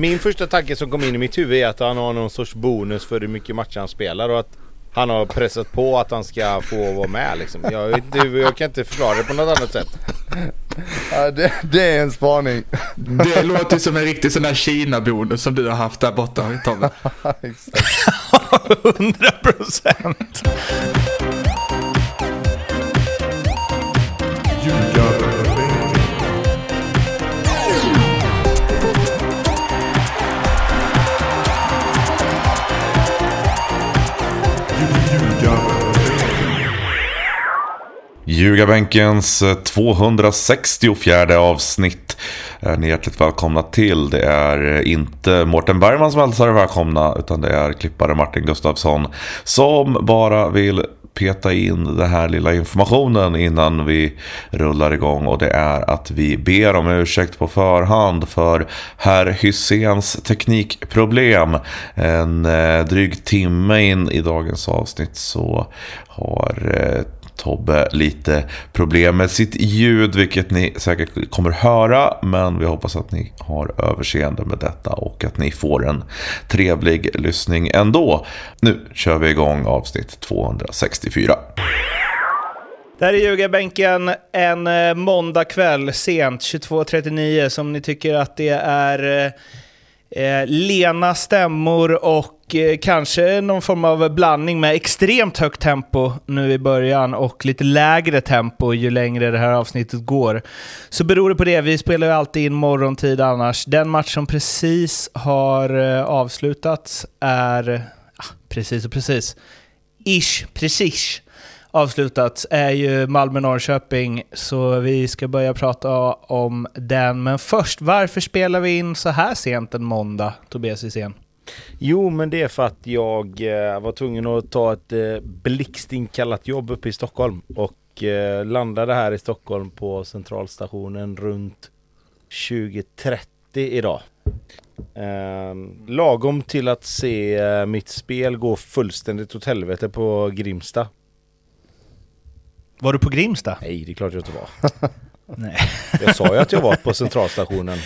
min första tanke som kom in i mitt huvud är att han har någon sorts bonus för hur mycket matcher han spelar och att han har pressat på att han ska få vara med liksom. Jag, inte, jag kan inte förklara det på något annat sätt. Ja, det, det är en spaning. Det låter som en riktig sån där Kina-bonus som du har haft där borta Tobbe. Exakt. 100 procent. Ljugarbänkens 264 avsnitt är ni hjärtligt välkomna till. Det är inte Mårten Bergman som hälsar er välkomna utan det är klippare Martin Gustafsson som bara vill peta in den här lilla informationen innan vi rullar igång och det är att vi ber om ursäkt på förhand för herr Hyséns teknikproblem. En eh, dryg timme in i dagens avsnitt så har eh, Tobbe lite problem med sitt ljud, vilket ni säkert kommer höra. Men vi hoppas att ni har överseende med detta och att ni får en trevlig lyssning ändå. Nu kör vi igång avsnitt 264. Det här är ljugarbänken en eh, måndagkväll sent 22.39 som ni tycker att det är eh, eh lena stämmor och eh, kanske någon form av blandning med extremt högt tempo nu i början och lite lägre tempo ju längre det här avsnittet går. Så beror det på det, vi spelar ju alltid in morgontid annars. Den match som precis har eh, avslutats är, ah, precis och precis, ish, precis avslutats är ju Malmö-Norrköping, så vi ska börja prata om den. Men först, varför spelar vi in så här sent en måndag, Tobias Hysén? Jo, men det är för att jag eh, var tvungen att ta ett eh, blixtinkallat jobb uppe i Stockholm och eh, landade här i Stockholm på centralstationen runt 20.30 idag. Eh, lagom till att se eh, mitt spel gå fullständigt åt helvete på Grimsta. Var du på Grimsta? Nej, det är klart jag inte var. Nej. Jag sa ju att jag var på centralstationen.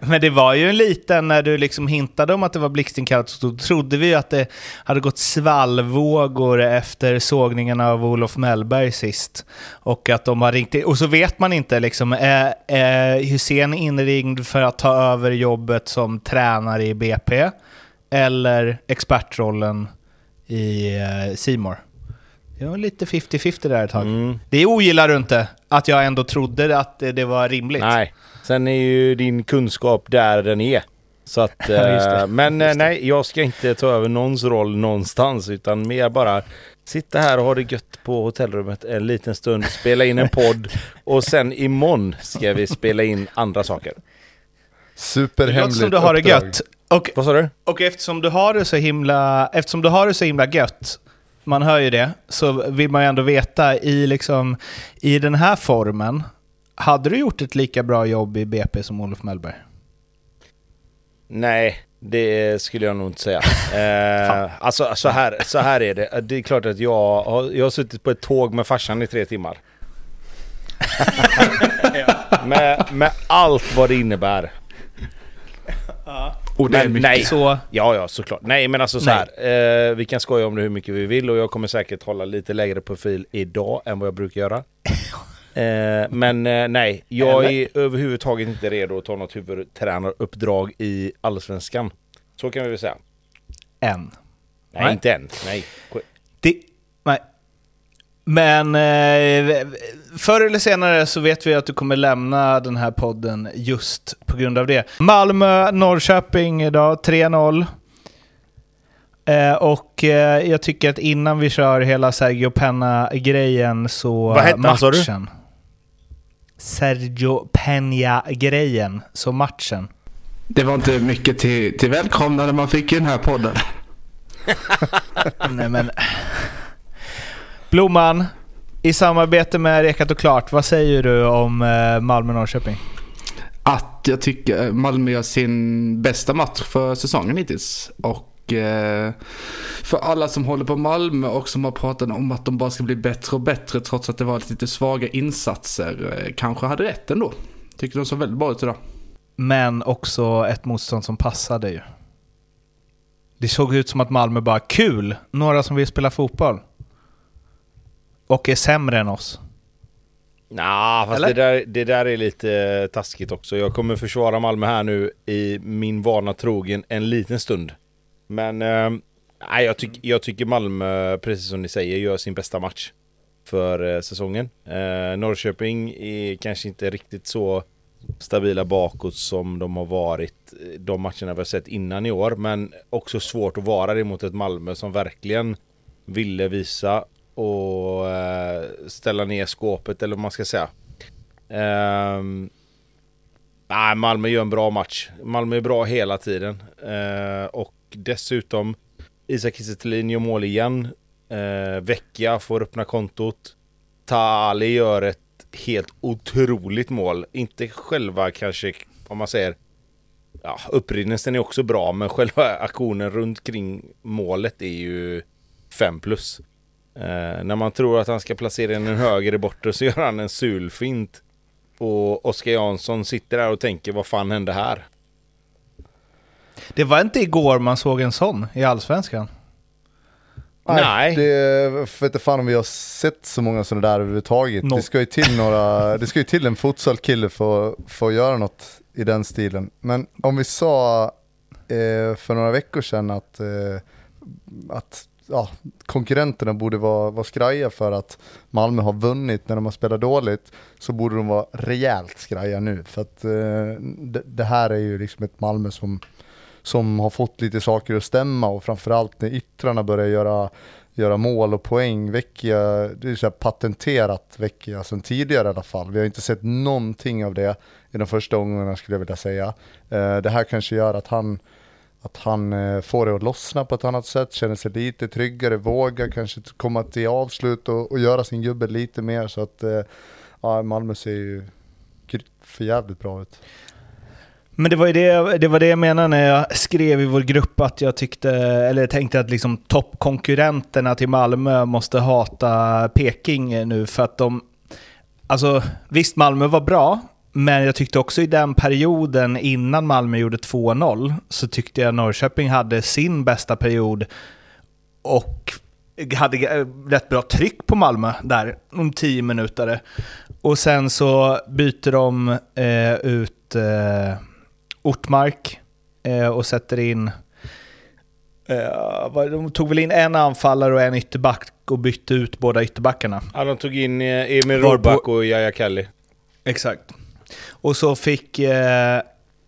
Men det var ju en liten, när du liksom hintade om att det var blixtinkallat, så trodde vi ju att det hade gått svallvågor efter sågningen av Olof Mellberg sist. Och att de har ringt Och så vet man inte, liksom, är, är Hussein inringd för att ta över jobbet som tränare i BP? Eller expertrollen i Simor? Det var lite 50-50 där ett tag. Mm. Det ogillar du inte, att jag ändå trodde att det var rimligt. Nej, sen är ju din kunskap där den är. Så att, eh, men eh, nej, jag ska inte ta över någons roll någonstans utan mer bara sitta här och ha det gött på hotellrummet en liten stund, spela in en podd och sen imorgon ska vi spela in andra saker. Superhemligt som du har det gött. Och, Vad sa du? och eftersom du har det så himla, eftersom du har det så himla gött, man hör ju det, så vill man ju ändå veta i, liksom, i den här formen, hade du gjort ett lika bra jobb i BP som Olof Mellberg? Nej, det skulle jag nog inte säga. Eh, alltså så här, så här är det. Det är klart att jag har, jag har suttit på ett tåg med farsan i tre timmar. med, med allt vad det innebär. Och det är Men mycket. nej. Så, Ja, ja, såklart. Nej, men alltså så här. Eh, vi kan skoja om det hur mycket vi vill och jag kommer säkert hålla lite lägre profil idag än vad jag brukar göra. Eh, men eh, nej, jag är överhuvudtaget inte redo att ta något huvudtränaruppdrag i Allsvenskan. Så kan vi väl säga. en. Nej, Nej. inte än. Nej. Det. Men eh, förr eller senare så vet vi att du kommer lämna den här podden just på grund av det. Malmö-Norrköping idag, 3-0. Eh, och eh, jag tycker att innan vi kör hela Sergio Penna-grejen så... Vad hette han, sa du? matchen. Sergio Peña-grejen, så matchen. Det var inte mycket till, till välkomnande man fick i den här podden. Nej men... Blomman, i samarbete med Rekat och Klart, vad säger du om eh, Malmö-Norrköping? Att jag tycker Malmö gör sin bästa match för säsongen hittills. Och eh, för alla som håller på Malmö och som har pratat om att de bara ska bli bättre och bättre trots att det var lite svaga insatser. Eh, kanske hade rätt ändå. Tycker de såg väldigt bra ut idag. men också ett motstånd som passade ju. Det såg ut som att Malmö bara kul, några som vill spela fotboll. Och är sämre än oss. Nah, fast Eller? det där, det där är lite taskigt också. Jag kommer försvara Malmö här nu i min vana trogen en liten stund. Men eh, jag, tyck, jag tycker Malmö, precis som ni säger, gör sin bästa match för eh, säsongen. Eh, Norrköping är kanske inte riktigt så stabila bakåt som de har varit eh, de matcherna vi har sett innan i år. Men också svårt att vara det mot ett Malmö som verkligen ville visa och eh, ställa ner skåpet eller vad man ska säga. Ehm, nej, Malmö gör en bra match. Malmö är bra hela tiden. Eh, och dessutom Isak Kiese gör mål igen. Eh, Vecchia får öppna kontot. Taali gör ett helt otroligt mål. Inte själva kanske, om man säger Ja, upprinnelsen är också bra, men själva aktionen runt kring målet är ju 5 plus. Eh, när man tror att han ska placera in en höger i bortre så gör han en sulfint. Och Oskar Jansson sitter där och tänker vad fan hände här? Det var inte igår man såg en sån i Allsvenskan. Nej. Det vet inte fan om vi har sett så många sådana där överhuvudtaget. No. Det ska ju till några, det ska ju till en futsal-kille för, för att göra något i den stilen. Men om vi sa eh, för några veckor sedan att, eh, att ja, konkurrenterna borde vara, vara skraja för att Malmö har vunnit när de har spelat dåligt, så borde de vara rejält skraja nu. För att eh, det, det här är ju liksom ett Malmö som som har fått lite saker att stämma och framförallt när yttrarna börjar göra, göra mål och poäng. Vecchia, det är så här patenterat Vecchia sedan tidigare i alla fall. Vi har inte sett någonting av det i de första omgångarna skulle jag vilja säga. Eh, det här kanske gör att han, att han eh, får det att lossna på ett annat sätt, känner sig lite tryggare, vågar kanske komma till avslut och, och göra sin gubbe lite mer så att eh, ja, Malmö ser ju för jävligt bra ut. Men det var ju det, det var det jag menade när jag skrev i vår grupp att jag tyckte, eller tänkte att liksom toppkonkurrenterna till Malmö måste hata Peking nu för att de... Alltså visst, Malmö var bra, men jag tyckte också i den perioden innan Malmö gjorde 2-0 så tyckte jag Norrköping hade sin bästa period och hade rätt bra tryck på Malmö där om 10 minuter. Och sen så byter de eh, ut eh, Ortmark eh, och sätter in... Eh, de tog väl in en anfallare och en ytterback och bytte ut båda ytterbackarna. Ja, de tog in eh, Emil Roback och Yahya Kelly. Exakt. Och så fick, eh,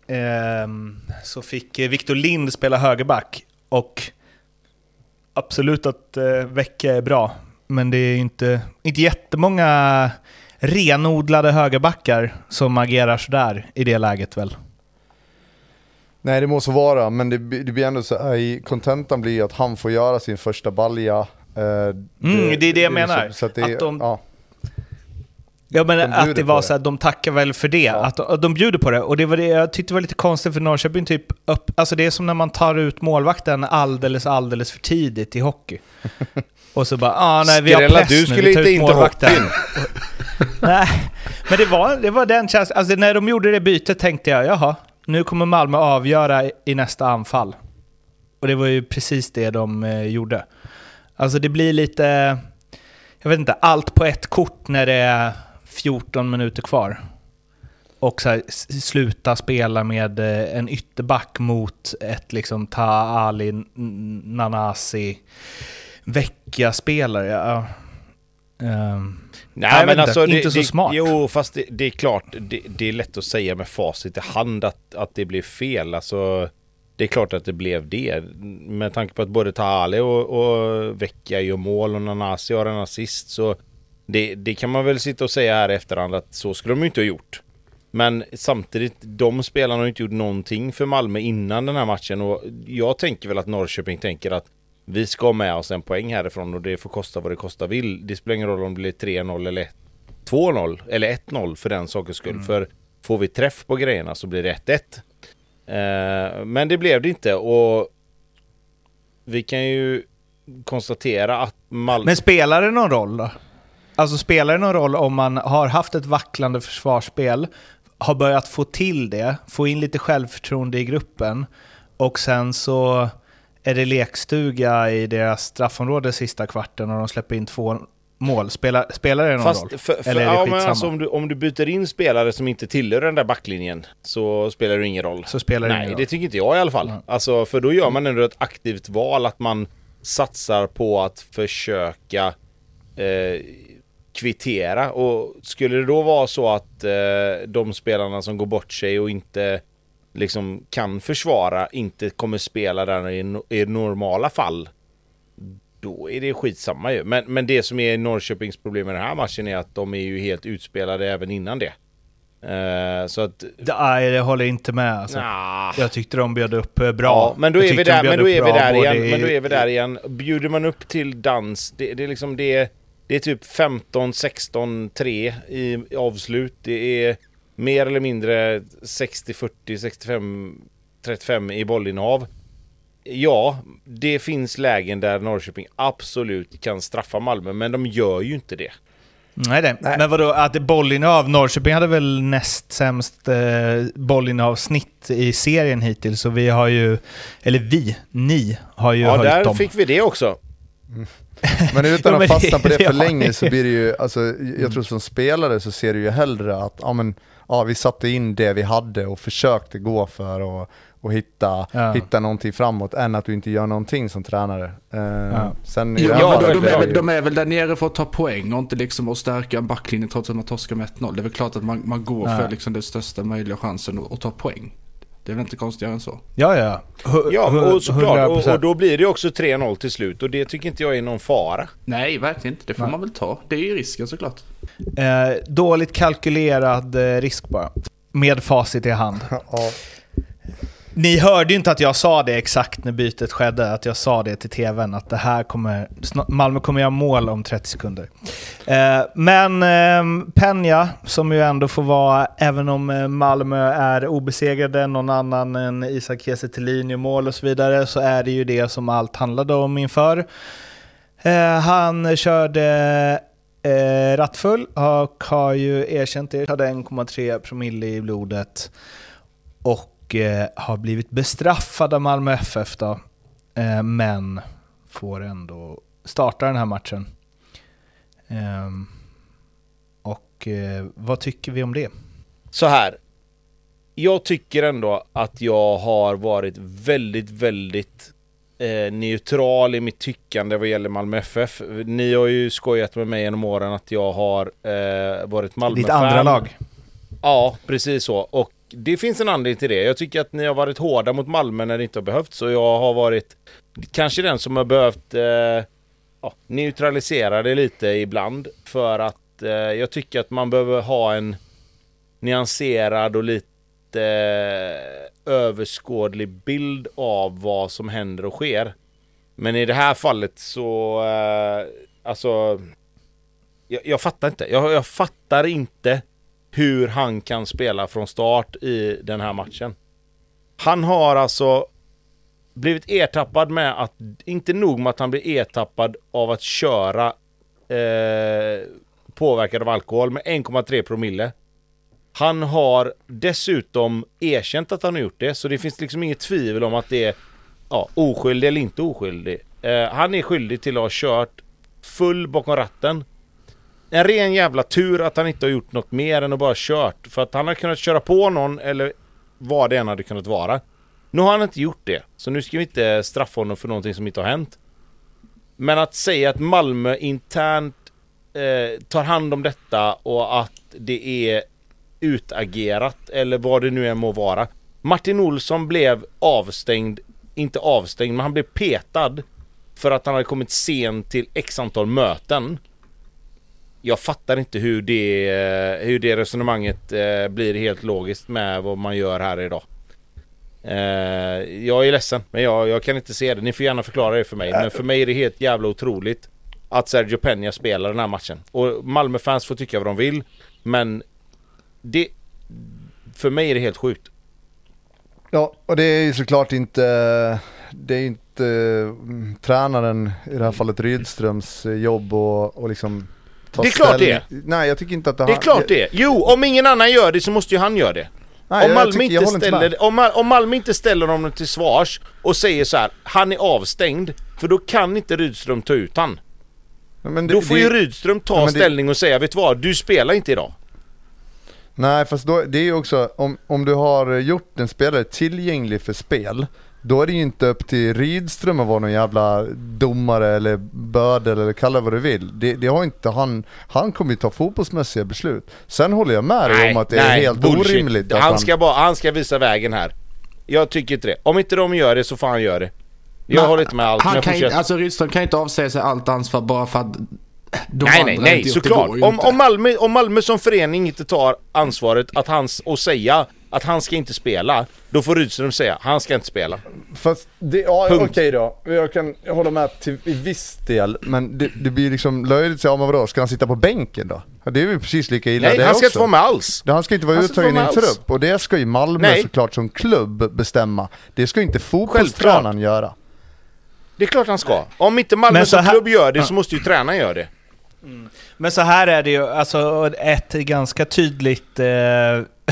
ehm, så fick eh, Victor Lind spela högerback. Och absolut att eh, Vecchia är bra, men det är inte, inte jättemånga renodlade högerbackar som agerar sådär i det läget väl. Nej det måste vara, men det, det blir ändå så här, i kontentan blir att han får göra sin första balja. Eh, Mm, det är det jag menar. Så, så att det, Att de- ja. Ja men De att det var så att de tackar väl för det. Ja. Att, att de bjuder på det. Och det var det jag tyckte var lite konstigt för Norrköping typ upp, Alltså det är som när man tar ut målvakten alldeles, alldeles för tidigt i hockey. Och så bara, ah, nej vi har press du nu, skulle vi tar inte ut in till målvakten. nej, men det var, det var den känslan. Alltså när de gjorde det bytet tänkte jag, jaha, nu kommer Malmö avgöra i, i nästa anfall. Och det var ju precis det de eh, gjorde. Alltså det blir lite, jag vet inte, allt på ett kort när det är 14 minuter kvar. Och så här, sluta spela med eh, en ytterback mot ett liksom Ta Ali, N- Nanasi, Vecchia-spelare. Ja. Ehm, Nej, men inte. alltså, det, Inte så det, smart. Jo, fast det, det är klart, det, det är lätt att säga med facit i hand att, att det blev fel. Alltså, det är klart att det blev det. Med tanke på att både Tahali och, och Vecchia gör mål och Nanasi har en assist så det, det kan man väl sitta och säga här i efterhand att så skulle de ju inte ha gjort. Men samtidigt, de spelarna har inte gjort någonting för Malmö innan den här matchen och jag tänker väl att Norrköping tänker att vi ska ha med oss en poäng härifrån och det får kosta vad det kosta vill. Det spelar ingen roll om det blir 3-0 eller 2-0 eller 1-0 för den sakens skull. För får vi träff på grejerna så blir det 1-1. Eh, men det blev det inte och vi kan ju konstatera att Malmö... Men spelar det någon roll då? Alltså spelar det någon roll om man har haft ett vacklande försvarsspel har börjat få till det, få in lite självförtroende i gruppen och sen så är det lekstuga i deras straffområde sista kvarten och de släpper in två mål. Spelar, spelar det någon Fast roll? för, för, Eller är det ja, men alltså, om, du, om du byter in spelare som inte tillhör den där backlinjen så spelar det ingen roll. Så spelar det Nej, det tycker inte jag i alla fall. Nej. Alltså, för då gör man ändå ett aktivt val att man satsar på att försöka eh, kvittera. Och skulle det då vara så att eh, de spelarna som går bort sig och inte liksom kan försvara inte kommer spela där i, i normala fall då är det skitsamma ju. Men, men det som är Norrköpings problem med den här matchen är att de är ju helt utspelade även innan det. Eh, så att... Nej, jag håller inte med. Alltså. Nah. Jag tyckte de bjöd upp eh, bra. Ja, men då är vi där, men då är vi där igen. i- Men då är vi där igen. Bjuder man upp till dans, det, det är liksom det, det är typ 15, 16, 3 i avslut. Det är mer eller mindre 60, 40, 65, 35 i bollinnehav. Ja, det finns lägen där Norrköping absolut kan straffa Malmö, men de gör ju inte det. Nej, nej. Men vadå, att det bollinnehav, Norrköping hade väl näst sämst eh, bollinnehavsnitt i serien hittills, så vi har ju, eller vi, ni har ju Ja, höjt där dem. fick vi det också. Men utan Ja, att fastna på det för länge så blir det ju, alltså, jag tror som spelare så ser du ju hellre att, ja men, ja vi satte in det vi hade och försökte gå för och, och hitta, Ja. hitta någonting framåt än att du inte gör någonting som tränare. Eh, Ja. Sen ja, de, de, är väl- ju- de är väl där nere för att ta poäng och inte liksom att stärka en backlinje trots att man torskar med 1-0. Det är väl klart att man, man går Nej. för liksom den största möjliga chansen att, att ta poäng. Det är väl inte konstigare än så. Ja, ja. Hu- Ja, och såklart. Och, 100%. och då blir det också 3-0 till slut och det tycker inte jag är någon fara. Nej, verkligen inte. Det får Nej. man väl ta. Det är ju risken såklart. Eh, dåligt kalkylerad eh, risk bara. Med facit i hand. ja, ni hörde ju inte att jag sa det exakt när bytet skedde, att jag sa det till tvn, att det här kommer, Malmö kommer göra mål om 30 sekunder. Eh, men eh, som ju ändå får vara, även om eh, Malmö är obesegrade, någon annan än Isak Kiese Thelin gör mål och så vidare, så är det ju det som allt handlade om inför. Eh, han körde eh, rattfull och har ju erkänt det, hade 1,3 promille i blodet och eh, har blivit bestraffad av Malmö FF då, eh, men får ändå starta den här matchen. Ehm, och eh, vad tycker vi om det? Så här. Jag tycker ändå att jag har varit väldigt, väldigt eh, neutral i mitt tyckande vad gäller Malmö FF. Ni har ju skojat med mig genom åren att jag har eh, varit Malmö-fan. Ditt andra lag. Ja, precis så. Och det finns en anledning till det. Jag tycker att ni har varit hårda mot Malmö när det inte har behövts. Och jag har varit kanske den som har behövt eh, ja, neutralisera det lite ibland. För att eh, jag tycker att man behöver ha en nyanserad och lite eh, överskådlig bild av vad som händer och sker. Men i det här fallet så, eh, alltså, jag, jag fattar inte. Jag, jag fattar inte hur han kan spela från start i den här matchen. Han har alltså blivit ertappad med att, inte nog med att han blir ertappad av att köra eh, påverkad av alkohol med 1,3 promille. Han har dessutom erkänt att han har gjort det, så det finns liksom inget tvivel om att det är ja, oskyldig eller inte oskyldig. Eh, han är skyldig till att ha kört full bakom ratten. En ren jävla tur att han inte har gjort något mer än att bara kört. För att han har kunnat köra på någon eller vad det än hade kunnat vara. Nu har han inte gjort det. Så nu ska vi inte straffa honom för någonting som inte har hänt. Men att säga att Malmö internt eh, tar hand om detta och att det är utagerat eller vad det nu än må vara. Martin Olsson blev avstängd, inte avstängd, men han blev petad för att han hade kommit sent till x antal möten. Jag fattar inte hur det, hur det resonemanget eh, blir helt logiskt med vad man gör här idag. Eh, jag är ledsen, men jag, jag kan inte se det. Ni får gärna förklara det för mig. Men för mig är det helt jävla otroligt att Sergio Peña spelar den här matchen. Och Malmöfans får tycka vad de vill. Men det... För mig är det helt sjukt. Ja, och det är ju såklart inte, det är inte mm, tränaren, i det här fallet Rydströms eh, jobb och, och liksom ta Det är klart ställning. det Nej, jag tycker inte att det Det är klart det. Jo, om ingen annan gör det så måste ju han göra det. Nej, om, jag Malmö tycker- inte ställer, om, Mal- om Malmö inte ställer honom till svars och säger så här, han är avstängd, för då kan inte Rydström ta ut han. Det, Då får det, ju Rydström ta det- ställning och säga, vet du vad, du spelar inte idag. Nej, fast då, det är ju också, om, om du har gjort en spelare tillgänglig för spel, då är det ju inte upp till Rydström att vara någon jävla domare eller bödel eller kalla vad du vill. Det, det har inte han, han kommer ju ta fotbollsmässiga beslut. Sen håller jag med dig om att det är helt bullshit. orimligt att han, ska bara, han ska visa vägen här. Jag tycker inte det. Om inte de gör det så får han göra det. Jag Men håller inte med allt, Han kan, inte- alltså Rydström kan inte avsäga sig allt ansvar bara för att de Nej, andra nej, nej, såklart. Om, om, Malmö, om Malmö som förening inte tar ansvaret att hans, och säga att han ska inte spela, då får Rydström säga han ska inte spela. Fast det, ja Punkt. okej då, jag kan hålla med till i viss del, men det, det blir liksom löjligt, så, ja men vadå, ska han sitta på bänken då? Ja, det är ju precis lika illa Nej, det han ska också. inte vara med alls. Han ska inte vara uttagen i en trupp och det ska ju Malmö Nej. såklart som klubb bestämma. Det ska ju inte fotbollstränaren göra. Det är klart han ska. Om inte Malmö som här- klubb gör det så måste ju tränaren göra det. Men så här är det ju, alltså ett ganska tydligt... Eh,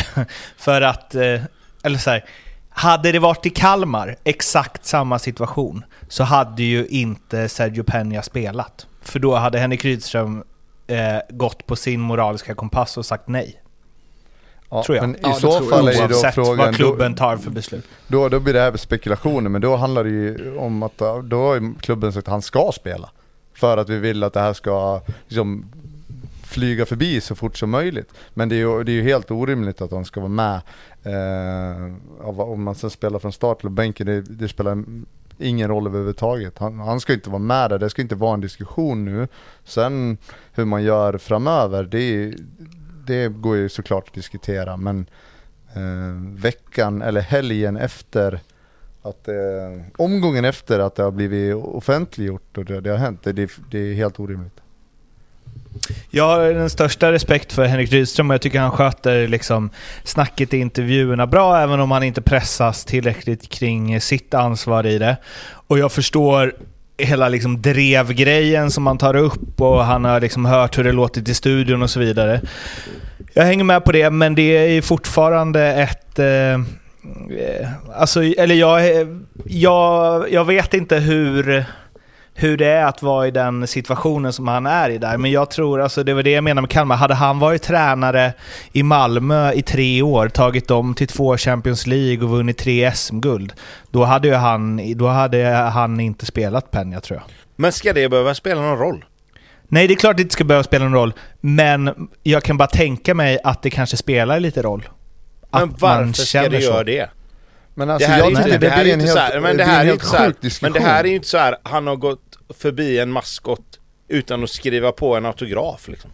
för att... Eh, eller så här, hade det varit i Kalmar, exakt samma situation, så hade ju inte Sergio Peña spelat. För då hade Henrik Rydström eh, gått på sin moraliska kompass och sagt nej. Ja, Tror jag. Men i Ja, så fall är ju då frågan, vad då, klubben tar för beslut. då, då blir det här spekulationer, men då handlar det ju om att då har klubben sagt att han ska spela. För att vi vill att det här ska liksom flyga förbi så fort som möjligt. Men det är ju, det är ju helt orimligt att han ska vara med. Eh, om man sen spelar från start eller bänken, det, det spelar ingen roll överhuvudtaget. Han, han ska inte vara med där, det ska inte vara en diskussion nu. Sen hur man gör framöver, det, det går ju såklart att diskutera. Men eh, veckan eller helgen efter att eh, omgången efter att det har blivit offentliggjort och det, det har hänt, det, det, det är helt orimligt. Jag har den största respekt för Henrik Rydström och jag tycker han sköter liksom snacket i intervjuerna bra, även om han inte pressas tillräckligt kring sitt ansvar i det. Och jag förstår hela liksom drevgrejen som han tar upp och han har liksom hört hur det låtit i studion och så vidare. Jag hänger med på det, men det är fortfarande ett... Eh, eh, alltså, eller jag, eh, jag, jag vet inte hur hur det är att vara i den situationen som han är i där. Men jag tror, alltså det var det jag menade med Kalmar, hade han varit tränare i Malmö i tre år, tagit dem till två Champions League och vunnit tre SM-guld, då hade ju han, då hade han inte spelat Penja tror jag. Men ska det behöva spela någon roll? Nej, det är klart det inte ska behöva spela någon roll, men jag kan bara tänka mig att det kanske spelar lite roll. Men Att man varför ska det så. göra det? Men Det alltså här är jag inte, tycker det det här är inte så helt, här, men det det här är inte så här, men det här är ju inte så här, han har gått förbi en maskot utan att skriva på en autograf liksom.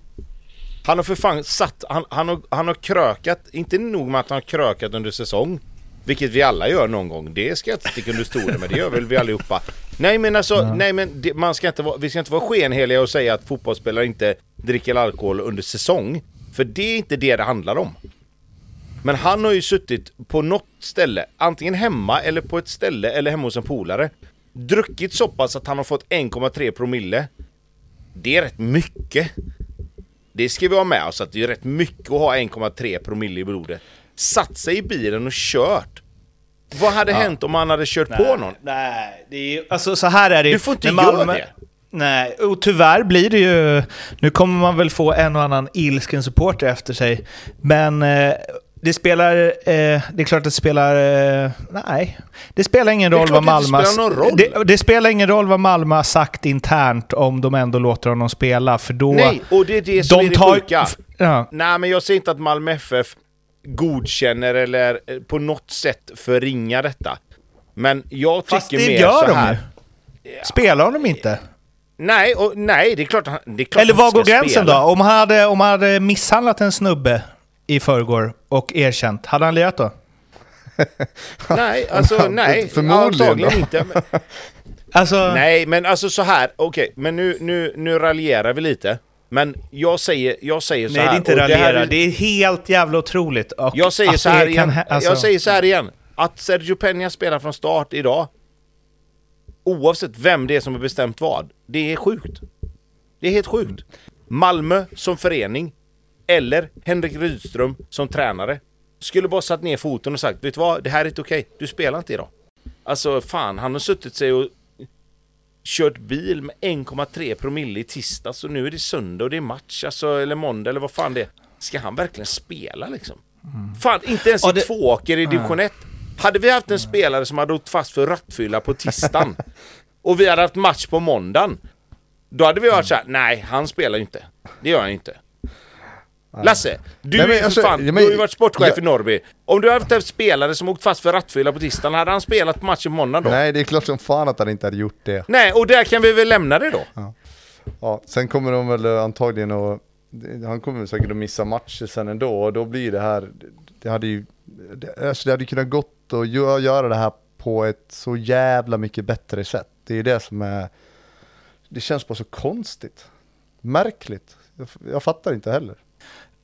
Han har för fan satt, han, han, har, han har krökat, inte nog med att han har krökat under säsong, vilket vi alla gör någon gång, det ska jag inte sticka under stolen med, det gör väl vi allihopa. Nej men alltså, nej men det, man ska inte vara, vi ska inte vara skenheliga och säga att fotbollsspelare inte dricker alkohol under säsong. För det är inte det det handlar om. Men han har ju suttit på något ställe, antingen hemma eller på ett ställe eller hemma hos en polare. Druckit så pass att han har fått 1,3 promille. Det är rätt mycket. Det ska vi ha med oss att det är rätt mycket att ha 1,3 promille i blodet. Satt sig i bilen och kört. Vad hade hänt om han hade kört på någon? Nej, det är ju, alltså så här är det ju. Du får inte göra det. Nej, och tyvärr blir det ju... Nu kommer man väl få en och annan ilsken supporter efter sig. Men eh, det spelar... Eh, det är klart att det spelar... Eh, nej. Det spelar ingen roll vad att det Malmö... spelar roll. Det, det spelar ingen roll vad Malmö har sagt internt om de ändå låter honom spela, för då... Nej, och det är det som de är det tar, sjuka. Ja. Nej, men jag säger inte att Malmö FF godkänner eller eh, på något sätt förringar detta. Men jag tycker Fast det mer gör så de ju. Spelar de inte? Nej, och, nej, det är klart, det är klart Eller var går gränsen spela. då? Om han, hade, om han hade misshandlat en snubbe i förrgår och erkänt, hade han lirat då? Nej, alltså nej. Förmodligen då. inte. Men, Alltså, nej, men alltså så här. Okej, men nu, nu, nu raljerar vi lite. Men jag säger, jag säger så nej, det här. är inte och det här raljera. är- Det är helt jävla otroligt. Och Jag säger att så här kan igen. alltså- Jag säger så här igen. Att Sergio Peña spelar från start idag. Oavsett vem det är som har bestämt vad. Det är sjukt. Det är helt sjukt. Malmö som förening eller Henrik Rydström som tränare skulle bara satt ner foten och sagt vet du vad, det här är inte okej. Du spelar inte idag. Alltså fan, han har suttit sig och kört bil med 1,3 promille i tisdags och nu är det söndag och det är match, alltså, eller måndag eller vad fan det är. Ska han verkligen spela liksom? Mm. Fan, inte ens ja, det... i tvååker i division 1. Hade vi haft en spelare som hade åkt fast för rattfylla på tisdagen och vi hade haft match på måndagen. Då hade vi varit såhär, nej han spelar ju inte. Det gör han inte. Lasse, du, Nej, men, alltså, fan, men, du har ju varit sportchef jag, i Norrby. Om du hade haft en spelare som åkt fast för rattfylla på tisdagen, hade han spelat matchen på måndag då? Nej, det är klart som fan att han inte hade gjort det. Nej, och där kan vi väl lämna det då? Ja, ja sen kommer de väl antagligen att... Han kommer säkert att missa matcher sen ändå och då blir det här... Det hade ju... Det, alltså det hade kunnat gått att göra det här på ett så jävla mycket bättre sätt. Det är det som är... Det känns bara så konstigt. Märkligt. Jag, jag fattar inte heller.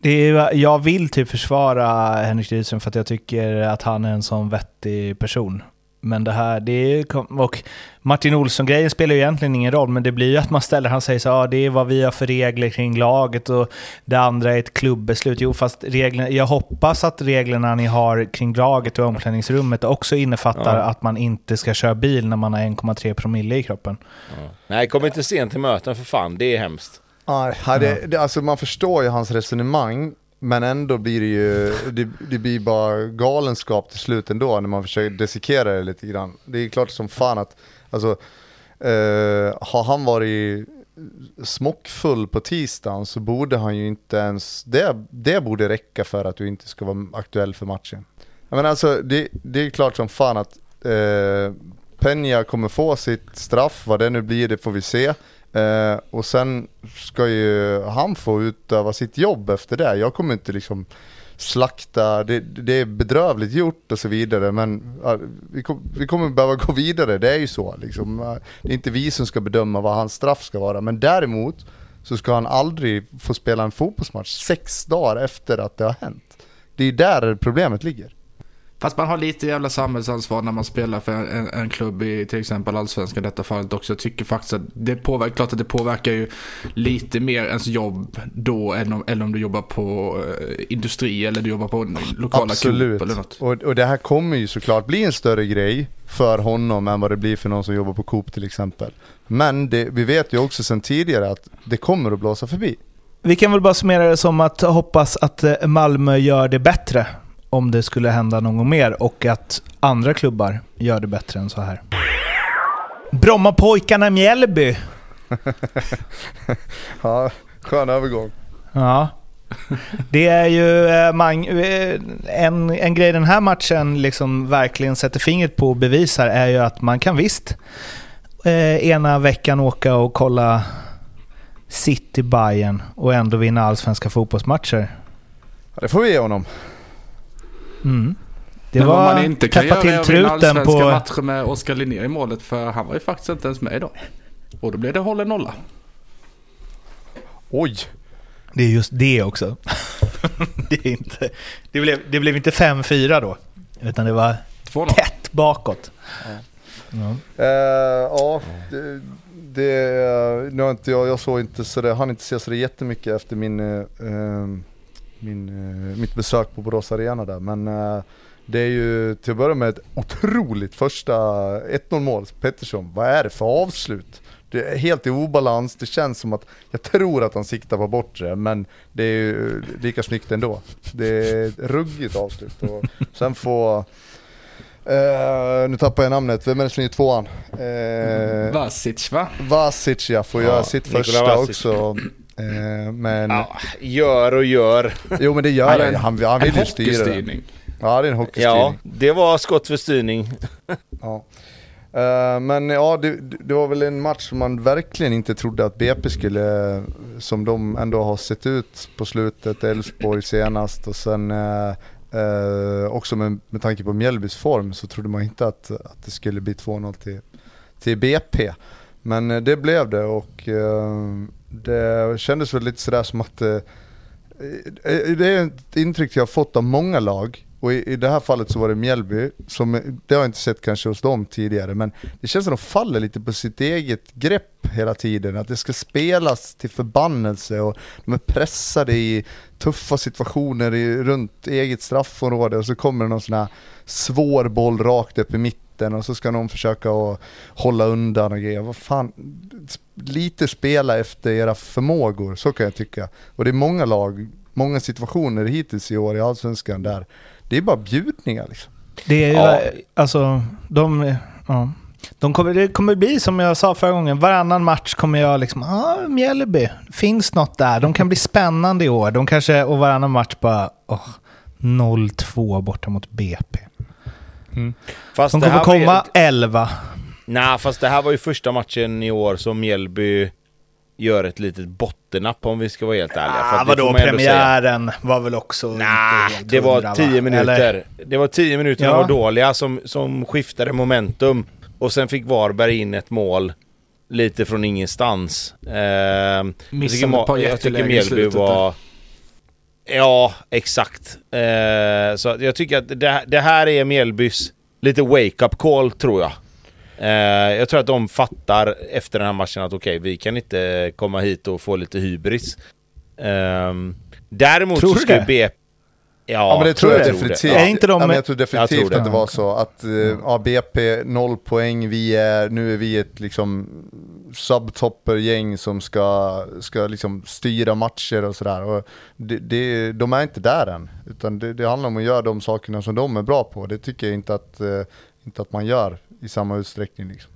Det är, jag vill typ försvara Henrik Rydström för att jag tycker att han är en sån vettig person. Men det här, det är, och Martin Olsson-grejen spelar ju egentligen ingen roll, men det blir ju att man ställer, han säger så ah, det är vad vi har för regler kring laget och det andra är ett klubbeslut. Jo, fast reglerna, jag hoppas att reglerna ni har kring laget och omklädningsrummet också innefattar ja. att man inte ska köra bil när man har 1,3 promille i kroppen. Ja. Nej, kom inte sent till möten för fan, det är hemskt. Ja, det, det, alltså man förstår ju hans resonemang, men ändå blir det ju, det, det, blir bara galenskap till slut ändå när man försöker dissekera det lite grann. Det är klart som fan att, alltså, eh, har han varit smockfull på tisdagen så borde han ju inte ens, det, det borde räcka för att du inte ska vara aktuell för matchen. Men alltså det, det är klart som fan att eh, Peña kommer få sitt straff, vad det nu blir det får vi se. Eh, och sen ska ju han få utöva sitt jobb efter det. Jag kommer inte liksom slakta, det, det är bedrövligt gjort och så vidare men uh, vi, kom, vi, kommer behöva gå vidare, det är ju så liksom. Eh, det är inte vi som ska bedöma vad hans straff ska vara men däremot så ska han aldrig få spela en fotbollsmatch sex dagar efter att det har hänt. Det är där problemet ligger. Fast man har lite jävla samhällsansvar när man spelar för en, en klubb i till exempel allsvenskan i detta fallet också. Jag tycker faktiskt att det påverkar, klart att det påverkar ju lite mer ens jobb då än om, än om du jobbar på eh, industri eller du jobbar på lokala Absolut. eller något. Och, och det här kommer ju såklart bli en större grej för honom än vad det blir för någon som jobbar på Coop till exempel. Men det, vi vet ju också sedan tidigare att det kommer att blåsa förbi. Vi kan väl bara summera det som att hoppas att eh, Malmö gör det bättre om det skulle hända något mer och att andra klubbar gör det bättre än så här. Brommapojkarna Mjällby. ja, skön övergång. Ja. Det är ju eh, eh, en, en grej den här matchen liksom verkligen sätter fingret på och bevisar är ju att man kan visst eh, ena veckan åka och kolla City Bayern och ändå vinna allsvenska fotbollsmatcher. Ja, det får vi ge honom. Mm. Det Men var man inte kan göra till truten på... matcher med Oskar Linnér i målet för han var ju faktiskt inte ens med idag. Och då blev det hållen nolla. Oj! Det är just det också. det, är inte, det, blev, det blev inte 5-4 då, utan det var tätt bakåt. Ja, ja. Uh, ja det, det, nu har inte jag, jag såg inte så det, han inte se så det jättemycket efter min uh, min, eh, mitt besök på Borås Arena där. Men eh, det är ju till att börja med ett otroligt första 1-0 mål. Pettersson, vad är det för avslut? Det är helt i obalans, det känns som att jag tror att han siktar på bortre men det är ju lika snyggt ändå. Det är ett ruggigt avslut. Och sen få Uh, nu tappar jag namnet, vem är det som är tvåan? Uh, Vasic va? Vasic ja, får ja, göra sitt Nikola första Vasic. också. Eh, men... Ja, gör och gör. Jo men det gör han. Han, han vill ju styra den. Ja det är en hockeystyrning. Ja, det var skott för styrning. ja. Uh, men ja, det, det, var väl en match som man verkligen inte trodde att BP skulle, som de ändå har sett ut på slutet, Elfsborg senast och sen uh, uh, också med, med tanke på Mjällbys form så trodde man inte att, att det skulle bli 2-0 till, till BP. Men det blev det och det kändes väl lite sådär som att eh, eh, det är ett intryck jag har fått av många lag Och i, i det här fallet så var det Mjällby, som, eh, det har jag inte sett kanske hos dem tidigare, men det känns som att de faller lite på sitt eget grepp hela tiden. Att det ska spelas till förbannelse och de är pressade i tuffa situationer i, runt eget straffområde och så kommer det någon sån här svår boll rakt upp i mitten och så ska någon försöka att hålla undan och grejer. Vad fan, lite spela efter era förmågor, så kan jag tycka. Och det är många lag, många situationer hittills i år i Allsvenskan där det är bara bjudningar liksom. Det är ju, ja. alltså, de... Ja. De kommer, det kommer bli som jag sa förra gången, varannan match kommer jag liksom, ja, ah, Mjällby, finns något där. De kan bli spännande i år. De kanske, och varannan match bara, oh, 0-2 borta mot BP. Mm. Fast de kommer komma var... 11. Nej, fast det här var ju första matchen i år som Mjällby gör ett litet bottennapp om vi ska vara helt ärliga. Ah, vadå, premiären var väl också nah, inte helt det var tio minuter. Eller? Det var tio minuter ja. var dåliga som, som skiftade momentum. Och sen fick Varberg in ett mål lite från ingenstans. Eh, Missade ett par jättelägen i slutet. Var, ja, exakt. Eh, så jag tycker att det, det här är Mjällbys lite wake-up call tror jag. Eh, jag tror att de fattar efter den här matchen att okej, okay, vi kan inte komma hit och få lite hybris. Eh, däremot tror så ska BP... Ja, ja, men det tror jag, jag definitivt. Det. Är inte de... ja, jag tror definitivt jag tror att det var så att uh, ja, BP, noll poäng, vi är, nu är vi ett liksom subtopper-gäng som ska, ska liksom styra matcher och sådär. Det, det, de är inte där än, utan det, det, handlar om att göra de sakerna som de är bra på. Det tycker jag inte att, uh, inte att man gör i samma utsträckning. Liksom.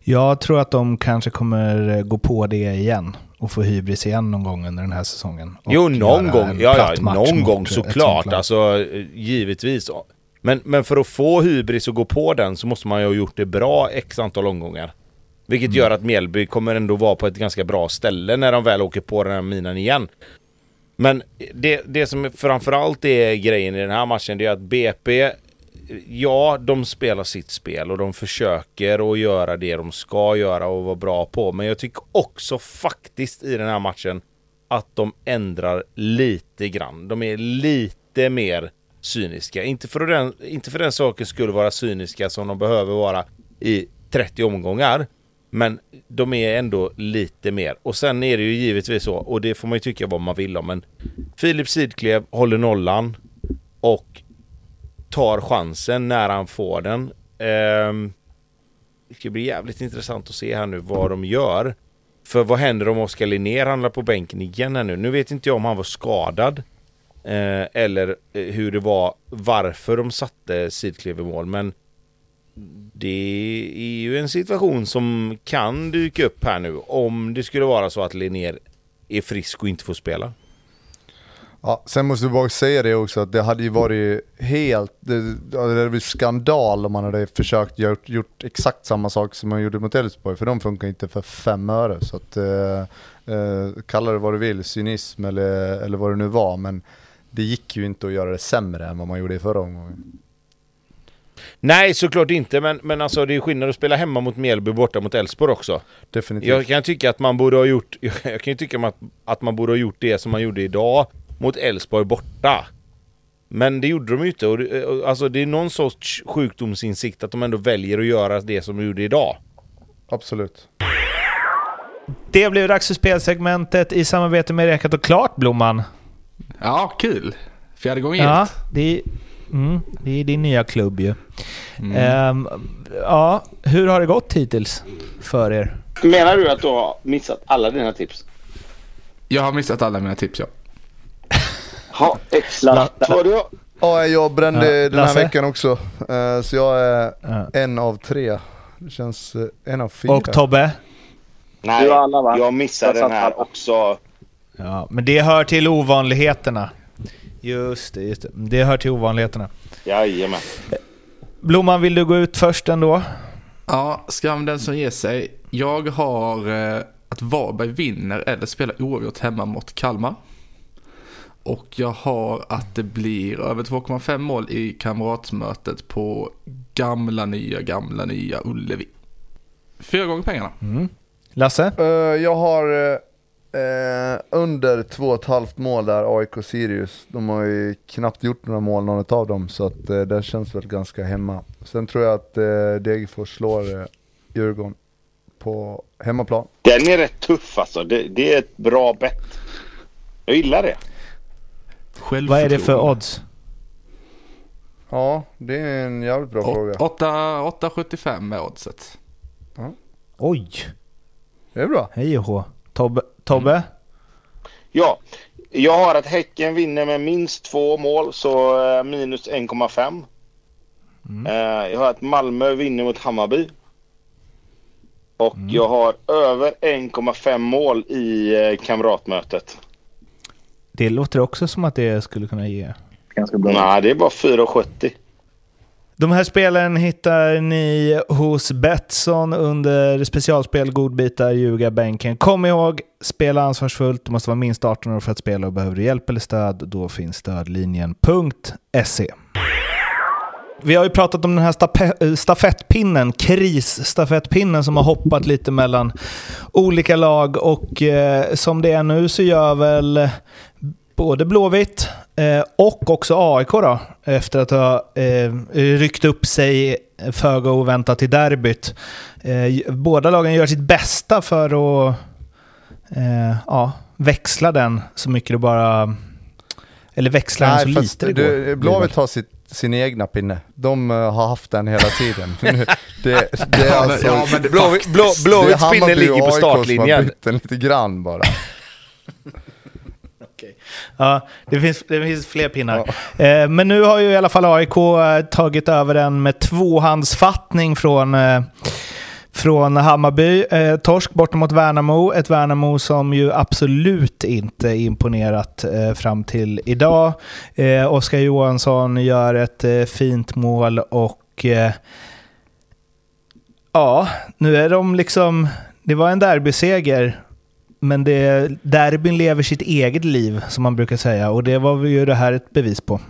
Jag tror att de kanske kommer gå på det igen och få hybris igen någon gång under den här säsongen. Jo, någon gång. Ja, ja, någon gång såklart. Alltså, givetvis. Men, men för att få hybris och gå på den så måste man ju ha gjort det bra x antal omgångar. Vilket mm. gör att Mjällby kommer ändå vara på ett ganska bra ställe när de väl åker på den här minan igen. Men det, det som framförallt är grejen i den här matchen det är att BP ja, de spelar sitt spel och de försöker att göra det de ska göra och vara bra på. Men jag tycker också faktiskt i den här matchen att de ändrar lite grann. De är lite mer cyniska. Inte för den, inte för den saken skulle vara cyniska som de behöver vara i 30 omgångar. Men de är ändå lite mer. Och sen är det ju givetvis så, och det får man ju tycka vad man vill om, men Filip Sidklev håller nollan och tar chansen när han får den. Eh, det ska bli jävligt intressant att se här nu vad de gör. För vad händer om Oskar Linnér hamnar på bänken igen här nu? Nu vet inte jag om han var skadad. Eh, eller eh, hur det var, varför de satte Sidklev i mål. Men det är ju en situation som kan dyka upp här nu om det skulle vara så att Linnér är frisk och inte får spela. Ja, sen måste vi bara säga det också att det hade ju varit helt, det, det hade varit skandal om man hade försökt gjort, gjort exakt samma sak som man gjorde mot Elfsborg, för de funkar inte för fem öre. Så att, eh, eh, kalla det vad du vill, cynism eller, eller vad det nu var, men det gick ju inte att göra det sämre än vad man gjorde i förra omgången. Nej, såklart inte, men, men alltså det är skillnad att spela hemma mot Mjällby borta mot Elfsborg också. Definitivt. Jag kan tycka att man borde ha gjort, jag kan ju tycka att, att man borde ha gjort det som man gjorde idag mot Elfsborg borta. Men det gjorde de ju inte. Och det, alltså det är någon sorts sjukdomsinsikt att de ändå väljer att göra det som de gjorde idag. Absolut. Det blev dags för spelsegmentet i samarbete med Rekat och Klart, Blomman. Ja, kul. Fjärde gången Ja, det är, mm, det är din nya klubb ju. Mm. Um, ja, hur har det gått hittills för er? Menar du att du har missat alla dina tips? Jag har missat alla mina tips, ja. Ja, exakt. Vad du? Ja, jag brände ja, den här veckan också. Uh, så jag är ja. en av tre. Det känns uh, en av fyra. Och Tobbe? Nej, alla, jag missade den här också. Ja, men det hör till ovanligheterna. Just det, just det. Det hör till ovanligheterna. Jajamän. Blomman, vill du gå ut först ändå? Ja, skam den som ger sig. Jag har eh, att Varberg vinner eller spelar oavgjort hemma mot Kalmar. Och jag har att det blir över 2,5 mål i kamratmötet på gamla, nya, gamla, nya Ullevi. Fyra gånger pengarna. Mm. Lasse? Uh, jag har uh, under två och ett halvt mål där, AIK Sirius. De har ju knappt gjort några mål någon av dem, så att eh, det känns väl ganska hemma. Sen tror jag att eh, Degerfors slår eh, Djurgården på hemmaplan. Den är rätt tuff alltså. Det, det är ett bra bett. Jag gillar det. Vad är det för odds? Ja, det är en jävligt bra Å- fråga. 8,75 är oddset. Oj! Det är bra. Hej och hå. Tobbe? Tobbe? Ja, jag har att Häcken vinner med minst två mål, så eh, minus 1,5. Eh, Jag har att Malmö vinner mot Hammarby. Och jag har över 1,5 mål i eh, kamratmötet. Det låter också som att det skulle kunna ge. Ganska bra. Nej, det är bara 4,70. De här spelen hittar ni hos Betsson under specialspel Godbitar Ljugarbänken. Kom ihåg, spela ansvarsfullt. Du måste vara minst 18 år för att spela och behöver du hjälp eller stöd, då finns stödlinjen.se. Vi har ju pratat om den här eh, stafettpinnen, krisstafettpinnen som har hoppat lite mellan olika lag och eh, som det är nu så gör väl både Blåvitt eh, och också AIK då, efter att ha eh, ryckt upp sig föga oväntat i derbyt. Eh, båda lagen gör sitt bästa för att ja, växla den så mycket det bara... Eller växla den så lite det går. Blåvitt har sitt, sin egna pinne. De har haft den hela tiden. Det, det är alltså, ja, men det- Blå- blå- det är Blåvitts pinne Hammarby ligger och på AIK som har startlinjen. bytt den lite grann bara. Ja, det finns, det finns fler pinnar. Eh, men nu har ju i alla fall AIK eh, tagit över den med tvåhandsfattning från, eh, från Hammarby. Eh, torsk borta mot Värnamo. Ett Värnamo som ju absolut inte imponerat eh, fram till idag. Eh, Oskar Johansson gör ett eh, fint mål och ja, nu är de liksom... Det var en derbyseger men det, derbyn lever sitt eget liv, som man brukar säga. Och det var ju det här ett bevis på.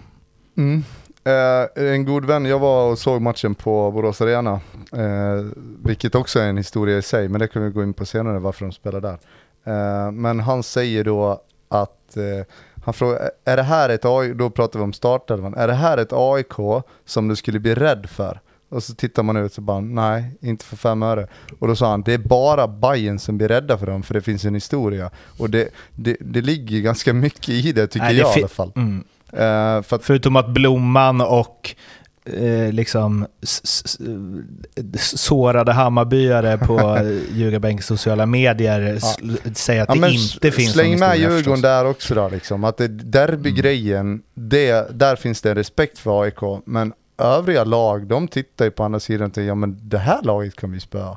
Mm. Eh, en god vän, jag var och såg matchen på Borås Arena, eh, vilket också är en historia i sig, men det kan vi gå in på senare varför de spelar där. Eh, men han säger då att, eh, han frågar, är det här ett AIK, då pratar vi om startelvan, är det här ett AIK som du skulle bli rädd för? Och så tittar man ut och bara, nej, inte för fem öre. Och då sa han, det är bara Bayern som blir rädda för dem, för det finns en historia. Och det, det, det ligger ganska mycket i det, tycker Nej, det jag i alla fall. Mm. Eh, för att Förutom att Blomman och eh, liksom sårade Hammarbyare på Ljugarbänkens sociala medier s- säger att Ja, det inte finns Släng med Djurgården där också då liksom. Att derbygrejen, det, där finns det en respekt för AIK. Men övriga lag, de tittar ju på andra sidan och tänker, ja men det här laget kan vi spöa.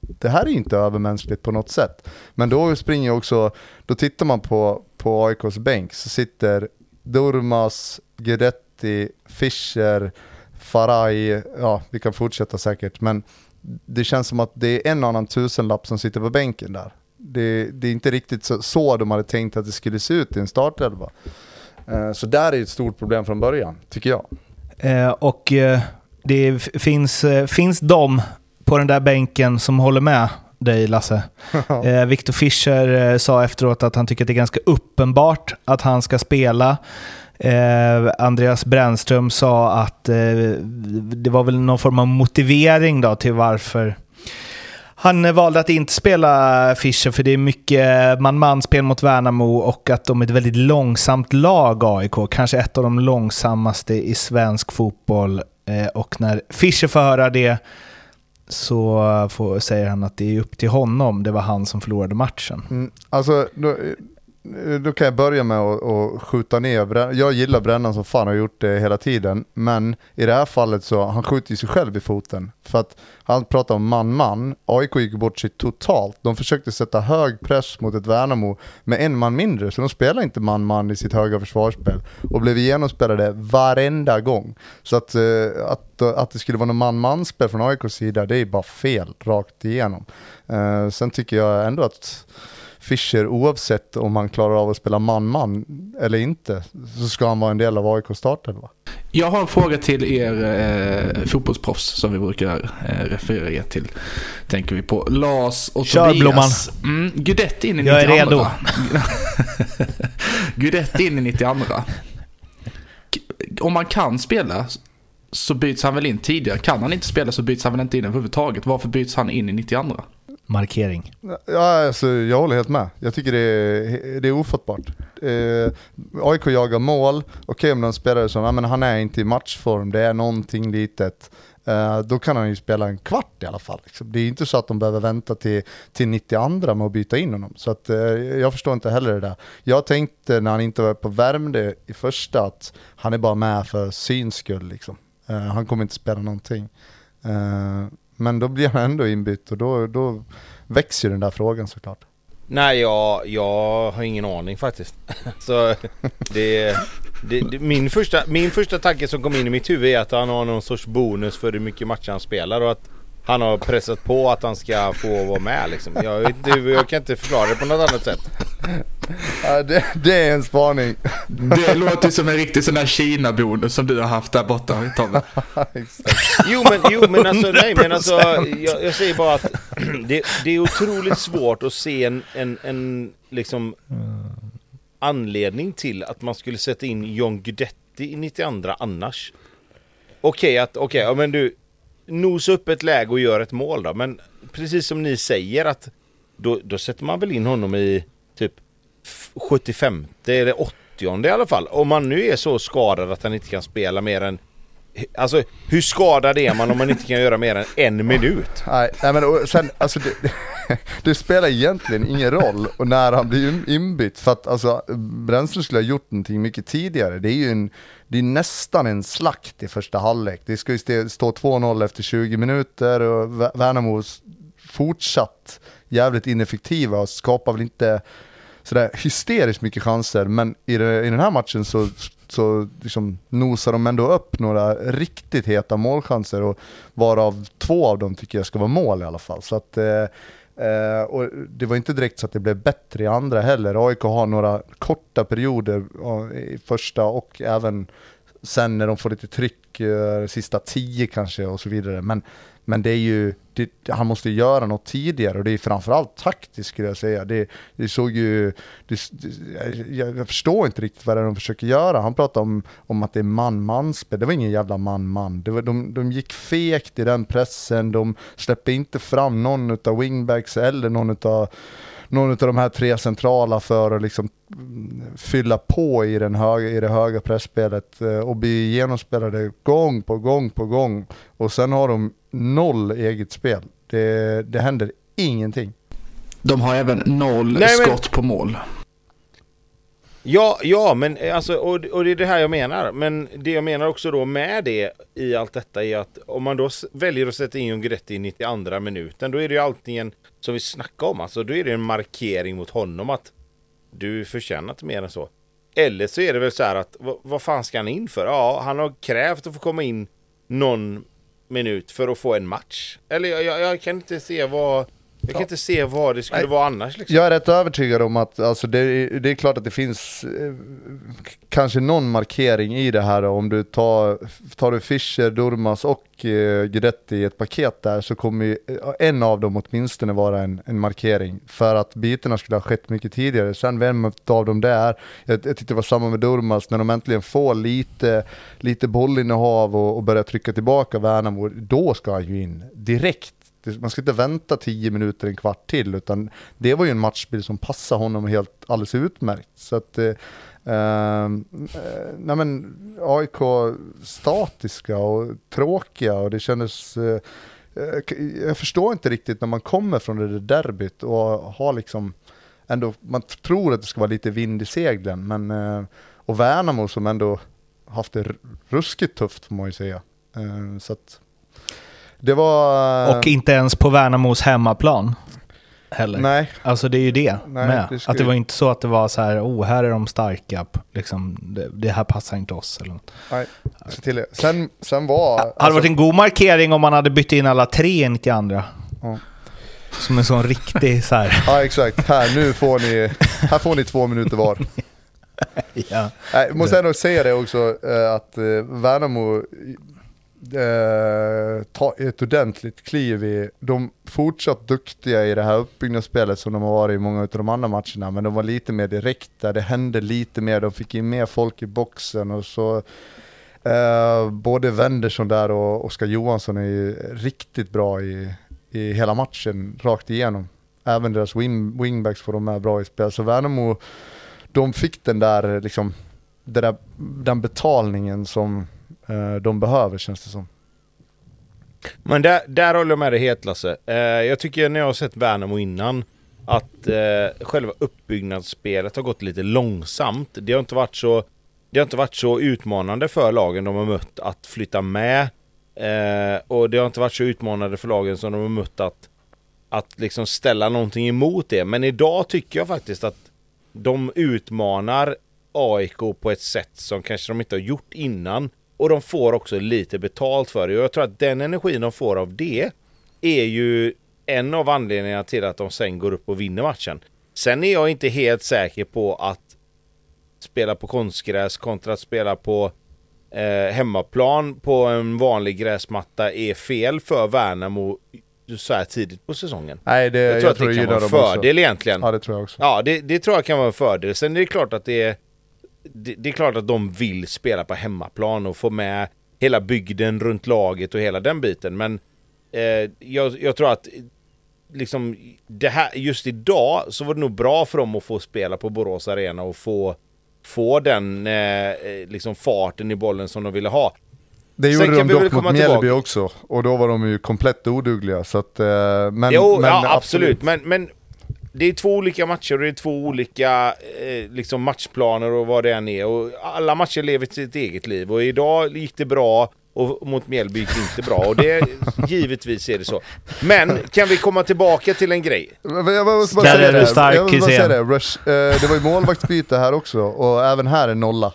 Det här är ju inte övermänskligt på något sätt. Men då springer också, då tittar man på, på AIKs bänk så sitter Durmas, Guidetti, Fischer, Faraj, ja vi kan fortsätta säkert. Men det känns som att det är en annan tusenlapp som sitter på bänken där. Det, det är inte riktigt så, så de hade tänkt att det skulle se ut i en startelva. Eh, så där är ett stort problem från början, tycker jag. Eh, och eh, det finns, eh, finns de på den där bänken som håller med dig Lasse. Eh, Victor Fischer eh, sa efteråt att han tycker att det är ganska uppenbart att han ska spela. Eh, Andreas Brännström sa att det var väl någon form av motivering då till varför han valde att inte spela Fischer för det är mycket man-man-spel mot Värnamo och att de är ett väldigt långsamt lag, AIK. Kanske ett av de långsammaste i svensk fotboll. Eh, och när Fischer får höra det så får, säger han att det är upp till honom. Det var han som förlorade matchen. Mm, alltså, då, eh, då kan jag börja med att, att skjuta ner Brännan. Jag gillar Brännan som fan har gjort det hela tiden. Men i det här fallet så, han skjuter ju sig själv i foten. För att han pratar om man-man. AIK gick bort sig totalt. De försökte sätta hög press mot ett Värnamo med en man mindre. Så de spelar inte man-man i sitt höga försvarsspel. Och blev genomspelade varenda gång. Så att, eh, att, att det skulle vara något man-man-spel från AIKs sida, det är bara fel rakt igenom. Eh, sen tycker jag ändå att Fischer, oavsett om han klarar av att spela man-man eller inte, så ska han vara en del av AIK startelva. Jag har en fråga till er eh, fotbollsproffs som vi brukar eh, referera er till. Tänker vi på. Lars och Kör, Tobias. Mm, Guidetti in i 92. Jag är redo. Guidetti in i 92. Om man kan spela så byts han väl in tidigare. Kan han inte spela så byts han väl inte in överhuvudtaget. Varför byts han in i 92? Markering. Ja, alltså, jag håller helt med. Jag tycker det är, det är ofattbart. Eh, AIK jagar mål, okej okay, om de spelar som, ja, men han är inte i matchform, det är någonting litet. Eh, då kan han ju spela en kvart i alla fall. Liksom. Det är inte så att de behöver vänta till, till 92 med att byta in honom. Så att, eh, jag förstår inte heller det där. Jag tänkte när han inte var på Värmdö i första att han är bara med för syns skull. Liksom. Eh, han kommer inte spela någonting. Eh, men då blir han ändå inbytt och då, då växer ju den där frågan såklart. Nej, jag, jag har ingen aning faktiskt. Så det, det, det, min, första, min första tanke som kom in i mitt huvud är att han har någon sorts bonus för hur mycket matcher han spelar och att han har pressat på att han ska få vara med liksom. Jag, jag kan inte förklara det på något annat sätt. Ja, det, det, är en spaning. Det låter som en riktig sån där Kina-bonus som du har haft där borta Tobbe. jo men, jo men alltså nej men alltså jag, jag säger bara att det, det, är otroligt svårt att se en, en, en liksom anledning till att man skulle sätta in John Guidetti i 92 annars. Okej okay, att, okej, okay, ja, men du nosa upp ett läge och gör ett mål då. Men precis som ni säger att då, då sätter man väl in honom i 75 eller 80 i alla fall. Om man nu är så skadad att han inte kan spela mer än Alltså hur skadad är man om man inte kan göra mer än en minut? Nej, nej men sen, alltså det, det, spelar egentligen ingen roll och när han blir inbytt för att alltså Bränsle skulle ha gjort någonting mycket tidigare. Det är ju en, det är nästan en slakt i första halvlek. Det ska ju stå 2-0 efter 20 minuter och Värnamo fortsatt jävligt ineffektiva och skapar väl inte sådär hysteriskt mycket chanser, men i, det, i den här matchen så, så liksom nosar de ändå upp några riktigt heta målchanser och varav två av dem tycker jag ska vara mål i alla fall. Så att, eh, eh och det var inte direkt så att det blev bättre i andra heller. AIK har några korta perioder i första och även sen när de får lite tryck, eh, sista tio kanske och så vidare. Men men det är ju, det, han måste göra något tidigare och det är framförallt taktiskt skulle jag säga. Det, det såg ju, det, jag, jag, förstår inte riktigt vad det är de försöker göra. Han pratar om, om att det är man-man-spel, det var ingen jävla man-man. de, de gick fegt i den pressen, de släppte inte fram någon av wingbacks eller någon av någon av de här tre centrala för att liksom fylla på i, den höga, i det höga pressspelet eh, och bli genomspelade gång på gång på gång. Och sen har de noll eget spel. Det, det händer ingenting. De har även noll Nej, skott på mål. Ja, ja, men eh, alltså, och, och det är det här jag menar. Men det jag menar också då med det i allt detta är att om man då väljer att sätta in Guidetti i 92 minuten, då är det ju alltid som vi snackade om, alltså då är det en markering mot honom att du förtjänar inte mer än så. Eller så är det väl så här att vad, vad fan ska han in för? Ja, han har krävt att få komma in någon minut för att få en match. Eller jag, jag, jag kan inte se vad jag kan ja. inte se vad det skulle Nej. vara annars. Liksom. Jag är rätt övertygad om att alltså, det, det är klart att det finns eh, kanske någon markering i det här. Om du tar, tar du Fischer, Durmas och eh, Guidetti i ett paket där så kommer ju, eh, en av dem åtminstone vara en, en markering. För att bytena skulle ha skett mycket tidigare. Sen vem av dem det är, jag, jag tyckte det var samma med Durmas, när de äntligen får lite, lite bollinnehav och, och börjar trycka tillbaka Värnamo, då ska han ju in direkt man ska inte vänta tio minuter, en kvart till, utan det var ju en matchbild som passade honom helt alldeles utmärkt. Så att, eh, ehm, eh, nej men AIK statiska och tråkiga och det kändes eh, eh, jag förstår inte riktigt när man kommer från det där derbyt och har liksom ändå, man tror att det ska vara lite vind i seglen, men eh, och Värnamo som ändå haft det ruskigt tufft får man ju säga. Eh, så att, det var... Och inte ens på Värnamos hemmaplan. Heller. Nej. Alltså det är ju det Nej, med. Det skulle... Att det var inte så att det var så här, oh här är de starka, liksom, det, det här passar inte oss. Eller något. Nej, se till det. Sen, sen var... Hade alltså... varit en god markering om man hade bytt in alla tre in till andra. Ja. Som en sån riktig så här. Ja exakt, här nu får ni, här får ni två minuter var. ja. Jag måste ändå säga det också, eh, att eh, Värnamo eh, ta ett ordentligt kliv i, de fortsatt duktiga i det här uppbyggnadsspelet som de har varit i många av de andra matcherna, men de var lite mer direkta, det hände lite mer, de fick in mer folk i boxen och så eh, både Wendersson där och Oskar Johansson är ju riktigt bra i, i hela matchen, rakt igenom. Även deras wing, wingbacks får de med bra i spel, så Värnamo, de fick den där, liksom, den, där, den betalningen som Eh, de behöver känns det som. Men där, där håller jag med dig helt Lasse. Eh, jag tycker när jag har sett Värnamo innan att eh, själva uppbyggnadsspelet har gått lite långsamt. Det har inte varit så det har inte varit så utmanande för lagen de har mött att flytta med. Eh, och det har inte varit så utmanande för lagen som de har mött att, att liksom ställa någonting emot det. Men idag tycker jag faktiskt att de utmanar AIK på ett sätt som kanske de inte har gjort innan. Och de får också lite betalt för det. Och jag tror att den energin de får av det är ju en av anledningarna till att de sen går upp och vinner matchen. Sen är jag inte helt säker på att spela på konstgräs kontra att spela på eh, hemmaplan på en vanlig gräsmatta är fel för Värnamo så här tidigt på säsongen. Nej, det, Jag tror att det kan vara en fördel också. egentligen. Ja, det tror jag också. Ja, det, det tror jag kan vara en fördel. Sen är det klart att det är det, det är klart att de vill spela på hemmaplan och få med hela bygden runt laget och hela den biten. Men eh, jag, jag tror att liksom det här, just idag så var det nog bra för dem att få spela på Borås Arena och få, få den eh, liksom farten i bollen som de ville ha. Det gjorde de dock mot Mjällby tillbaka. också, och då var de ju komplett odugliga. Så att, eh, men, jo, men ja, absolut. Men, men det är två olika matcher och det är två olika eh, liksom matchplaner och vad det än är. Och alla matcher lever sitt eget liv. Och idag gick det bra och mot Mjällby gick det inte bra. Och det, givetvis är det så. Men kan vi komma tillbaka till en grej? Jag måste bara säga det. stark, jag måste bara säga det. Rush, eh, det var ju målvaktsbyte här också, och även här är nolla.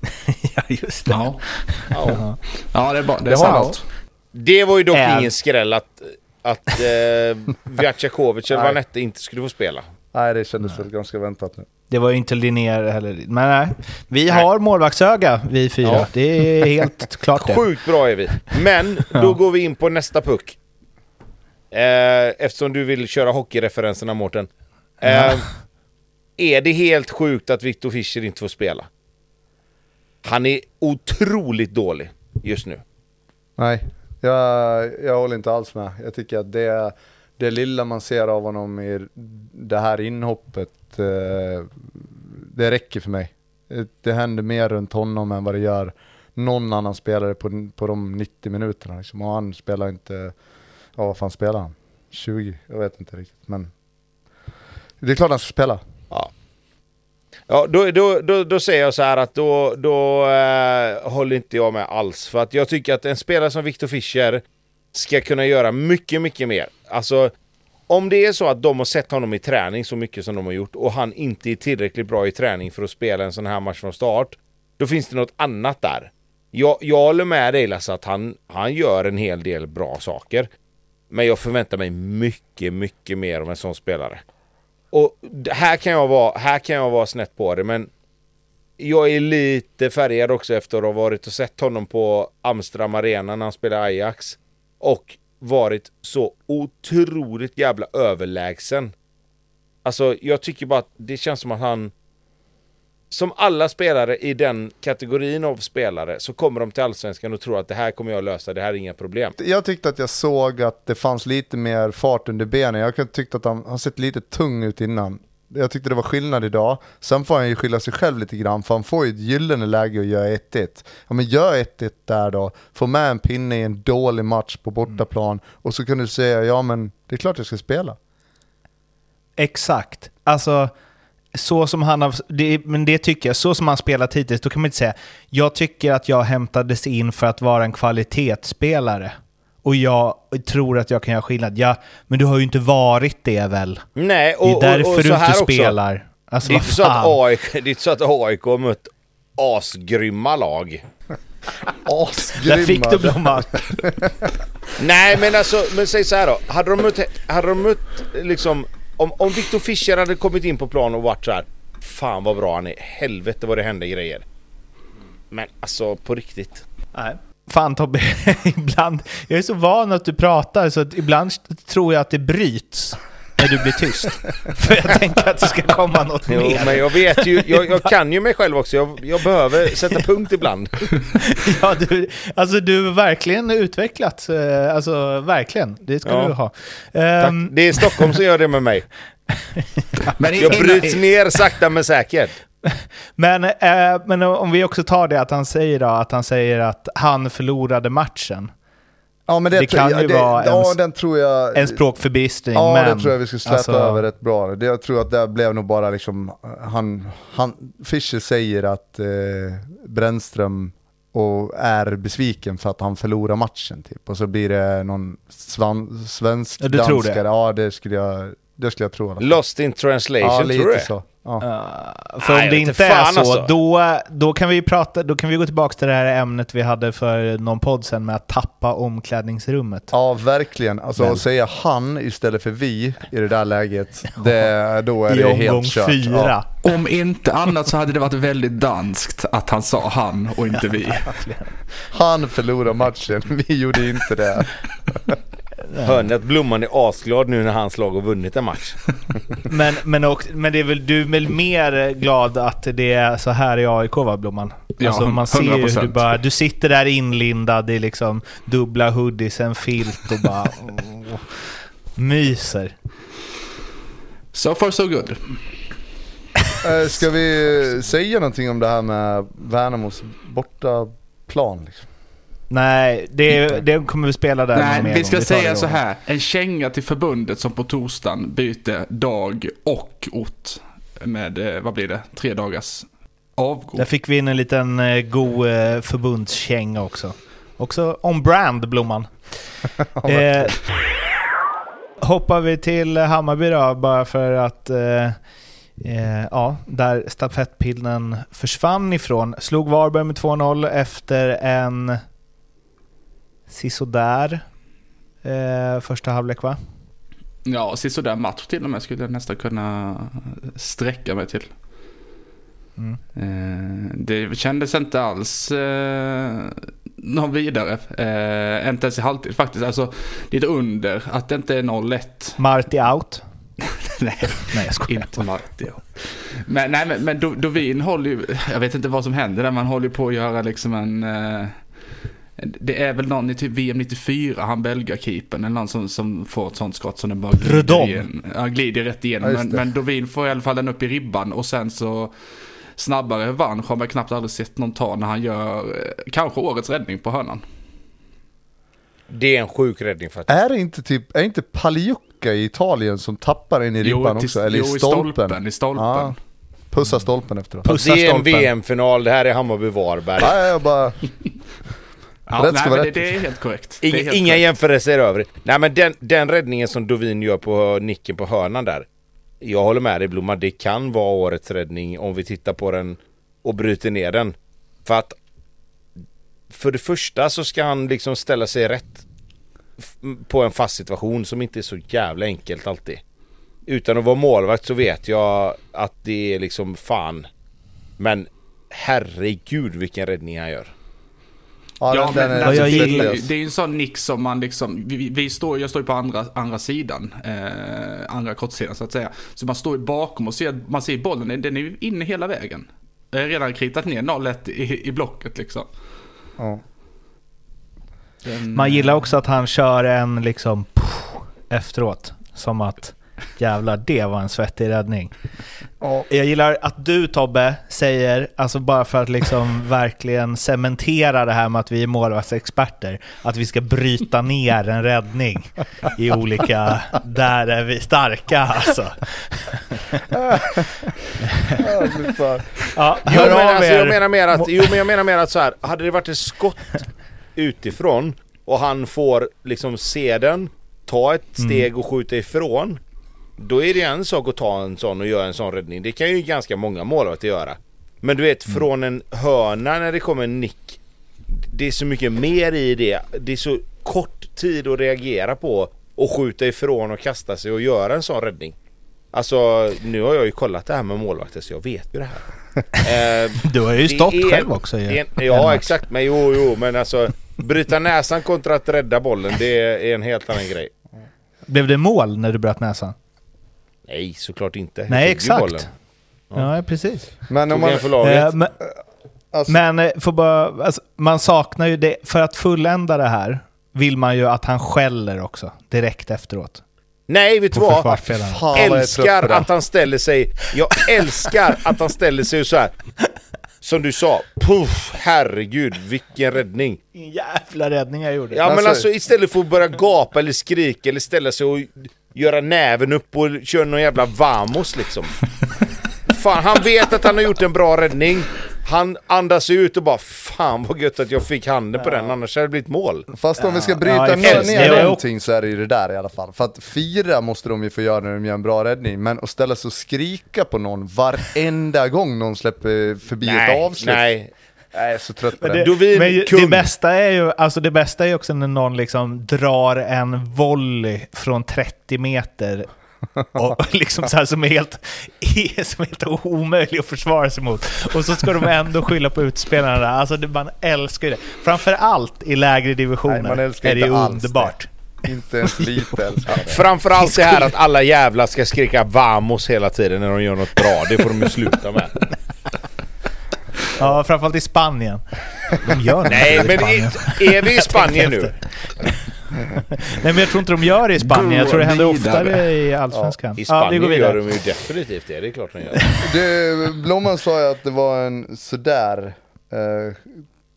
ja, just det. Ja, Ja. ja det är, bra. det är Det sant. något. Det var ju dock ingen skräll att, att eh, Vjacakovic eller Nej. Vanette inte skulle få spela. Nej, det kändes väl ganska väntat nu. Det var ju inte Linnér heller. Men nej, vi har målvaktsöga vi fyra. Ja. Det är helt klart det. Sjukt bra är vi. Men då Ja. går vi in på nästa puck. Eh, eftersom du vill köra hockeyreferenserna Mårten. Eh, är det helt sjukt att Victor Fischer inte får spela? Han är otroligt dålig just nu. Nej, jag, jag håller inte alls med. Jag tycker att det, det lilla man ser av honom i det här inhoppet, eh, det räcker för mig. Det- Det händer mer runt honom än vad det gör någon annan spelare på, på de 90 minuterna. Liksom. Och han spelar inte, ja vad fan spelar han? 20? Jag vet inte riktigt. Men det är klart han ska spela. Ja, då, då, då, då säger jag så här att då, då eh, håller inte jag med alls. För att jag tycker att en spelare som Victor Fischer ska kunna göra mycket, mycket mer. Alltså, om det är så att de har sett honom i träning så mycket som de har gjort och han inte är tillräckligt bra i träning för att spela en sån här match från start, då finns det något annat där. Jag, jag håller med dig Lasse att han, han gör en hel del bra saker. Men jag förväntar mig mycket, mycket mer av en sån spelare. Och här kan jag vara, här kan jag vara snett på det, men jag är lite färgad också efter att ha varit och sett honom på Amsterdam Arena när han spelade Ajax. Och varit så otroligt jävla överlägsen. Alltså, jag tycker bara att det känns som att han... Som alla spelare i den kategorin av spelare så kommer de till Allsvenskan och tror att det här kommer jag lösa, det här är inga problem. Jag tyckte att jag såg att det fanns lite mer fart under benen. Jag tyckte att han, han sett lite tung ut innan. Jag tyckte det var skillnad idag. Sen får han ju skylla sig själv lite grann, för han får ju ett gyllene läge att göra 1-1. Ja men gör 1-1 där då, få med en pinne i en dålig match på bortaplan, och så kan du säga ja men det är klart jag ska spela. Exakt. Alltså, så som han har... Det, men det tycker jag, så som han spelat hittills, då kan man inte säga jag tycker att jag hämtades in för att vara en kvalitetsspelare. Och jag tror att jag kan göra skillnad. Ja, men du har ju inte varit det väl? Nej, Det och, är och, därför och du så inte här också. spelar. Alltså Det är, inte så att. AIK, det är inte så att AIK har mött asgrymma lag. Asgrymma! Där fick du blomman. Nej men alltså, men säg så här då. Hade de mött, hade de mött liksom, om, om Victor Fischer hade kommit in på plan och varit så här. Fan vad bra han är. Helvete vad det händer grejer. Men alltså på riktigt. Nej. Fan Tobbe, ibland... Jag är så van att du pratar så att ibland tror jag att det bryts när du blir tyst. För jag tänker att det ska komma något Jo, mer. men jag vet ju, jag, jag kan ju mig själv också. Jag, jag behöver sätta punkt ibland. Ja, du, alltså du har verkligen utvecklats. eh, Alltså verkligen, det ska Ja. du ha. Ehm, Det är Stockholm som gör det med mig. Men Jag bryts ner sakta men säkert. men, eh, men om vi också tar det att han säger då, att han säger att han förlorade matchen. Ja, men Det kan ja, ju vara Ja, en- jag... En språkförbistring, Ja, men... det tror jag vi ska släta alltså, över rätt bra. Det, jag tror att det blev nog bara liksom, han, han, Fischer säger att eh, Brännström och är besviken för att han förlorar matchen typ. Och så blir det någon svan, svensk Ja, du tror det? danskare. Ja, det skulle jag, det skulle jag tro. Lost in translation, ja, tror du lite det? så. Ja. Uh, för Nej, om det inte är så, alltså. då, då, kan vi prata, då kan vi gå tillbaka till det här ämnet vi hade för någon podd sen med att tappa omklädningsrummet. Ja, verkligen. Alltså Men- att säga han istället för vi i det där läget, det, då är I det helt kört. fyra. Ja. Om inte annat så hade det varit väldigt danskt att han sa han och inte vi. Han förlorar matchen, vi gjorde inte det. Hör ni att Blomman är asglad nu när hans lag har vunnit en match? Men, men, också, men det är väl, du är väl mer glad att det är så här i AIK va, Blomman? Ja, alltså, man ser ju hur du, 100%. bara, du sitter där inlindad i liksom dubbla hoodies, en filt och bara åh, myser. So far so good. Eh, Ska vi säga någonting om det här med Värnamos bortaplan? Liksom? Nej, det, det kommer vi spela där Nej, mer vi ska säga så här. En känga till förbundet som på torsdagen byter dag och ort med, eh, vad blir det, tre dagars avgå. Där fick vi in en liten eh, god eh, förbundskänga också. Också on brand, Blomman. eh, hoppar vi till Hammarby då, bara för att eh, eh, ja, där stafettpinnen försvann ifrån. Slog Varberg med 2-0 efter en sisådär eh, första halvlek va? Ja, sådär match till och med skulle jag nästan kunna sträcka mig till. Mm. Eh, det kändes inte alls eh, någon vidare. Eh, inte ens i halvtid faktiskt. Alltså, det är ett under att det inte är 0-1. Marti out. Nej, Nej jag skojar. inte Marti. ja. Men, nej, men, men Do- Dovin håller ju, jag vet inte vad som händer där, man håller ju på att göra liksom en... Eh, det är väl någon i typ VM 94, han belgakeepern, eller någon som, som får ett sånt skott som den bara glider, Rudom. igen, ja, glider rätt Ja, igenom. just men, men Dovin får i alla fall den upp i ribban och sen så snabbare revansch har man knappt aldrig sett någon ta när han gör eh, kanske årets räddning på hörnan. Det är en sjuk räddning faktiskt. Är det inte typ, är inte Pagliucca i Italien som tappar in i ribban till- också? Eller jo, i stolpen? I stolpen. Ja. Pussa stolpen efteråt. Och Pussar det är en. VM-final, det här är Hammarby-Varberg. Ja, jag bara... Ja, Rätt nej, ska men vara det, rätt. det är helt korrekt. Det Inga, helt inga korrekt. jämförelser över. Nej men den, den räddningen som Dovin gör på nicken på hörnan där. Jag håller med dig Blomma, det kan vara årets räddning om vi tittar på den och bryter ner den. För att för det första så ska han liksom ställa sig rätt på en fast situation som inte är så jävla enkelt alltid. Utan att vara målvakt så vet jag att det är liksom fan. Men herregud vilken räddning han gör. Ja, Ja, den, men, den är alltså, det, det är ju en sån nick som man liksom, vi, vi står, jag står ju på andra, andra sidan, eh, andra kortsidan så att säga. Så man står ju bakom och ser, man ser bollen, den är ju inne hela vägen. Jag har redan kritat ner 0-1 i, i blocket liksom. Ja. Den, Man gillar också att han kör en liksom puh, efteråt. Som att jävlar, det var en svettig räddning. Ja. Jag gillar att du Tobbe säger, alltså bara för att liksom verkligen cementera det här med att vi är målvaktsexperter, att vi ska bryta ner en räddning i olika, där är vi starka alltså. Ja, Jo men alltså, jag menar mer att, jo men jag menar mer att så här, hade det varit ett skott utifrån och han får liksom se den, ta ett Mm. steg och skjuta ifrån. Då är det en sak att ta en sån och göra en sån räddning. Det kan ju ganska många målvakter göra. Men du vet Mm. från en hörna när det kommer en nick. Det är så mycket mer i det. Det är så kort tid att reagera på och skjuta ifrån och kasta sig och göra en sån räddning. Alltså nu har jag ju kollat det här med målvakter så jag vet ju det här. Eh, Du har ju stått är- själv också. i en, ja exakt, men jo jo men alltså bryta näsan kontra att rädda bollen det är en helt annan grej. Blev det mål när du bröt näsan? Nej såklart inte. Jag Nej, exakt. bollen. Ja, precis. Men om man, en för laget. Eh, men alltså, men eh, får bara, alltså, man saknar ju det. För att fullända det här vill man ju att han skäller också, direkt efteråt. Nej vet du vad? jag älskar att han ställer sig, jag älskar att han ställer sig så här. Som du sa, puff, herregud vilken räddning. En jävla räddning jag gjorde. Ja men Alltså- alltså istället för att börja gapa eller skrika eller ställa sig och göra näven upp och köra någon jävla vamos liksom. Fan, han vet att han har gjort en bra räddning. Han andas ut och bara fan vad gött att jag fick handen på den annars hade det blivit mål. Fast om vi ska Ja, bryta jag ner, ner någonting så är det ju det där i alla fall. För att fira måste de ju få göra när de gör en bra räddning. Men att ställa sig och skrika på någon varenda gång någon släpper förbi ett Nej, avslut. nej. Jag är så trött på Men det. det, Dovin, men ju- kung. det, bästa är ju, alltså det bästa är ju också när någon liksom drar en volley från 30 meter och liksom så här som är helt, som är helt omöjlig att försvara sig mot. Och så ska de ändå skylla på utspelarna där. Alltså det, man älskar ju det. Framför allt i lägre divisioner Nej, är det underbart. Inte ens lite älskar det. Framförallt det här att alla jävlar ska skrika vamos hela tiden när de gör något bra. Det får de ju sluta med. Ja, framförallt i Spanien. De gör Nej det men i i, Spanien. är vi i Spanien nu? Nej men jag tror inte de gör det i Spanien. Jag tror det händer oftare i Allsvenskan. I ja, vi Spanien går gör vidare. de ju definitivt det. Det är klart de gör. Det, Blomman sa ju att det var en sådär eh,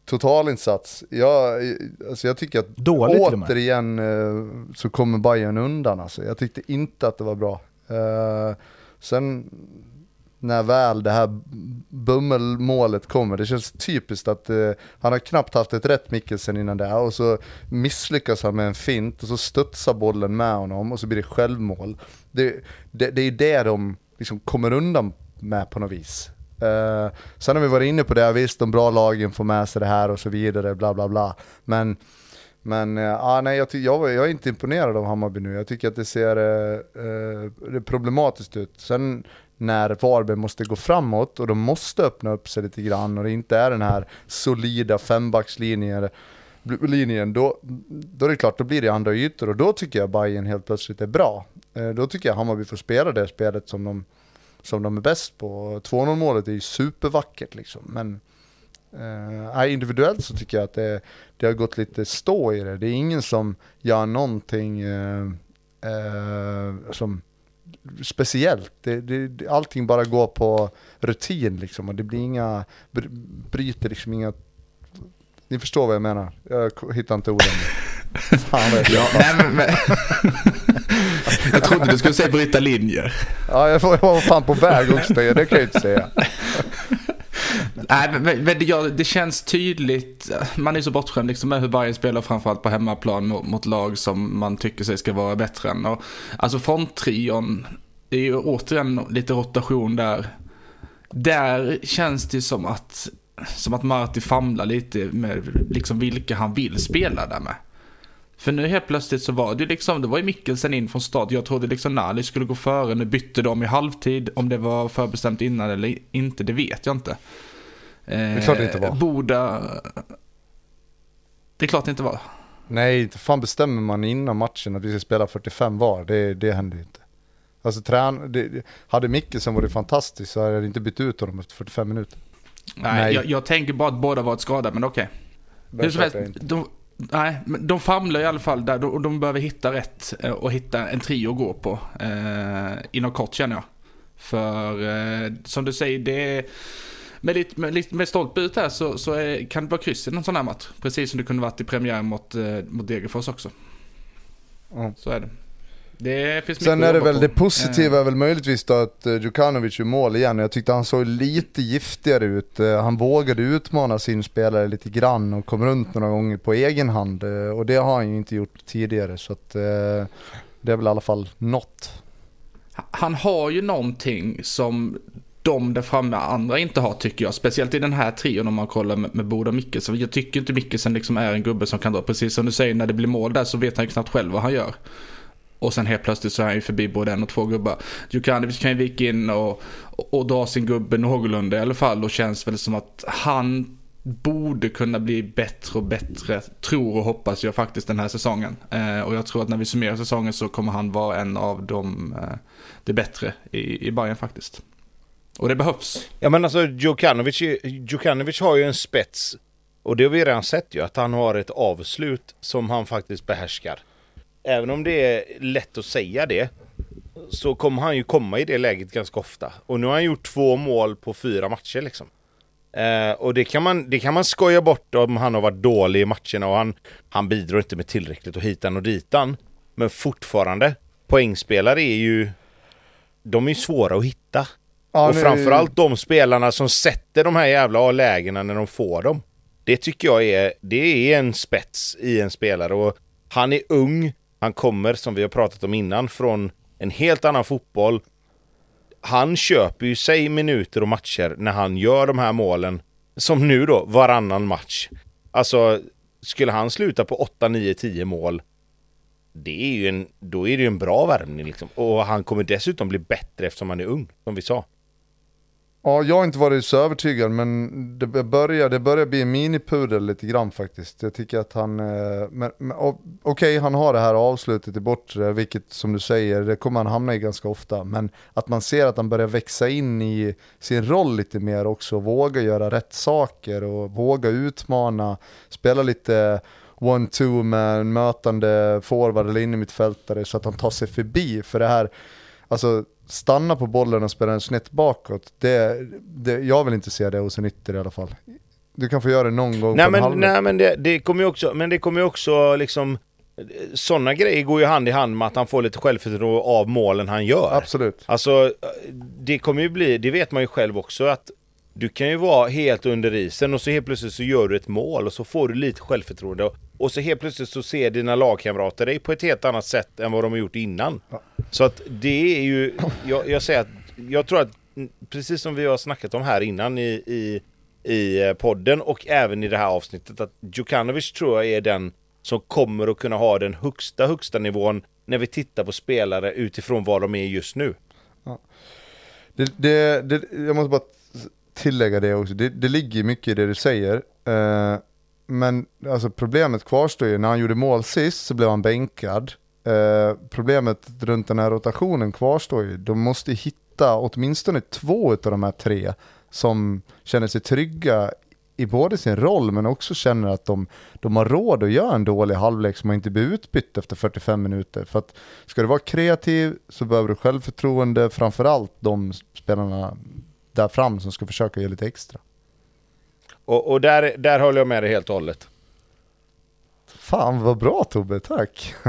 totalinsats. Jag, alltså jag tycker att Dåligt till och med. återigen eh, så kommer Bayern undan alltså. Jag tyckte inte att det var bra. Eh, sen när väl det här bummelmålet kommer, det känns typiskt att eh, han har knappt haft ett rätt Mikkelsen innan det och så misslyckas han med en fint och så studsar bollen med honom och så blir det självmål. Det, det, det är det de liksom kommer undan med på något vis. Eh, sen har vi varit inne på det, visst de bra lagen får med sig det här och så vidare, bla bla bla. Men, men eh, ah, nej, jag, jag, jag är inte imponerad av Hammarby nu. Jag tycker att det ser eh, eh, det problematiskt ut. Sen när Varberg måste gå framåt och de måste öppna upp sig lite grann och det inte är den här solida fembackslinjen linjen, då, då är det klart, då blir det andra ytor och då tycker jag Bayern helt plötsligt är bra. Eh, då tycker jag Hammarby får spela det spelet som de, som de är bäst på. 2-0 målet är ju supervackert liksom, men eh, individuellt så tycker jag att det, det har gått lite stå i det. Det är ingen som gör någonting eh, eh, som speciellt. Det, det, allting bara går på rutin liksom och det blir inga, br- bryter liksom inga ni förstår vad jag menar. Jag hittar inte orden. Fan jag Ja, nej, men, men, jag trodde du skulle säga bryta linjer. Ja, jag var fan på väg också, det kan jag inte säga. Nej, men, men det, ja, det känns tydligt. Man är så bortskämd liksom med hur Bayern spelar framförallt på hemmaplan mot, mot lag som man tycker sig ska vara bättre än. Och, alltså fronttrion, det är ju återigen lite rotation där. Där känns det som att, som att Marti famlar lite med liksom vilka han vill spela där med. För nu helt plötsligt så var det ju liksom, det var ju Mikkelsen in från start. Jag trodde liksom Nali skulle gå före. Nu bytte de i halvtid. Om det var förbestämt innan eller inte, det vet jag inte. Det är klart det inte var. Boda... Det är klart det inte var. Nej, fan bestämmer man innan matchen att vi ska spela 45 var. Det, det händer ju inte. Alltså trän, det, hade Mickelsen varit fantastisk så hade jag inte bytt ut honom efter 45 minuter. Nej, Nej. Jag, jag tänker bara att båda varit skadade, men okej. Det Hur som helst, de, nej, men de famlar i alla fall där och de behöver hitta rätt eh, och hitta en trio att gå på. Eh, inom kort känner jag. För eh, som du säger, det är, med lite, med, lite, med stolt ut här så, så är, kan det vara kryss i någon sån här match. Precis som det kunde varit i premiär mot, eh, mot Degerfors också. Ja. Så är det. Det finns Sen är det väl på. det positiva är väl möjligtvis då att eh, Djukanovic gör mål igen. Jag tyckte han såg lite giftigare ut. Eh, Han vågade utmana sin spelare lite grann och kom runt några gånger på egen hand. eh, Och det har han ju inte gjort tidigare så att det är väl i alla fall något. Han har ju någonting som de där framme andra inte har tycker jag. Speciellt i den här trion om man kollar med, med Boda och Mickelsen. Jag tycker inte Mickelsen liksom är en gubbe som kan dra. Precis som du säger när det blir mål där så vet han ju knappt själv vad han gör. Och sen helt plötsligt så är han ju förbi både en och två gubbar. Djukanovic kan ju vika in och, och, och dra sin gubbe någorlunda i alla fall. Och känns väl som att han borde kunna bli bättre och bättre, tror och hoppas jag faktiskt den här säsongen. Eh, och jag tror att när vi summerar säsongen så kommer han vara en av de, eh, det bättre i, i Bayern faktiskt. Och det behövs. Ja men alltså Djukanovic, Djukanovic har ju en spets. Och det har vi redan sett ju, att han har ett avslut som han faktiskt behärskar. Även om det är lätt att säga det, så kommer han ju komma i det läget ganska ofta. Och nu har han gjort två mål på fyra matcher liksom. Eh, och det kan, man, det kan man skoja bort om han har varit dålig i matcherna och han, han bidrar inte med tillräckligt och hitan och ditan. Men fortfarande, poängspelare är ju... De är ju svåra att hitta. Ja, och nu- framförallt de spelarna som sätter de här jävla lägena när de får dem. Det tycker jag är, det är en spets i en spelare och han är ung. Han kommer, som vi har pratat om innan, från en helt annan fotboll. Han köper ju sig minuter och matcher när han gör de här målen. Som nu då, varannan match. Alltså, skulle han sluta på 8, 9, 10 mål det är ju en, då är det ju en bra värvning liksom. Och han kommer dessutom bli bättre eftersom han är ung, som vi sa. Ja, jag har inte varit så övertygad men det börjar, det börjar bli en minipudel lite grann faktiskt. Jag tycker att han, eh, men, men, okej okej han har det här avslutet i bortre, vilket som du säger, det kommer han hamna i ganska ofta. Men att man ser att han börjar växa in i sin roll lite mer också, våga göra rätt saker och våga utmana, spela lite one-two med en mötande forward eller innermittfältare så att han tar sig förbi. För det här, alltså stanna på bollen och spela den snett bakåt, det, det, jag vill inte se det hos en ytter i alla fall. Du kan få göra det någon gång Nej på en men, halvlek. nej, men det, det kommer ju också, men det kommer ju också liksom Sådana grejer går ju hand i hand med att han får lite självförtroende av målen han gör. Absolut. Alltså, det kommer ju bli, det vet man ju själv också att du kan ju vara helt under isen och så helt plötsligt så gör du ett mål och så får du lite självförtroende. Och så helt plötsligt så ser dina lagkamrater dig på ett helt annat sätt än vad de har gjort innan. Så att det är ju, jag, jag säger att, jag tror att precis som vi har snackat om här innan i, i, i eh, podden och även i det här avsnittet att Djukanovic tror jag är den som kommer att kunna ha den högsta, högsta nivån när vi tittar på spelare utifrån vad de är just nu. Det, det, det, jag måste bara tillägga det också, det, det ligger mycket i det du säger. Eh, men alltså problemet kvarstår ju, när han gjorde mål sist så blev han bänkad. Eh, problemet runt den här rotationen kvarstår ju, de måste hitta åtminstone två av de här tre som känner sig trygga i både sin roll men också känner att de, de har råd att göra en dålig halvlek som man inte blir utbytt efter 45 minuter. För att ska du vara kreativ så behöver du självförtroende, framförallt de spelarna där fram som ska försöka ge lite extra. Och, och där, där håller jag med dig helt och hållet. Fan vad bra Tobbe, tack!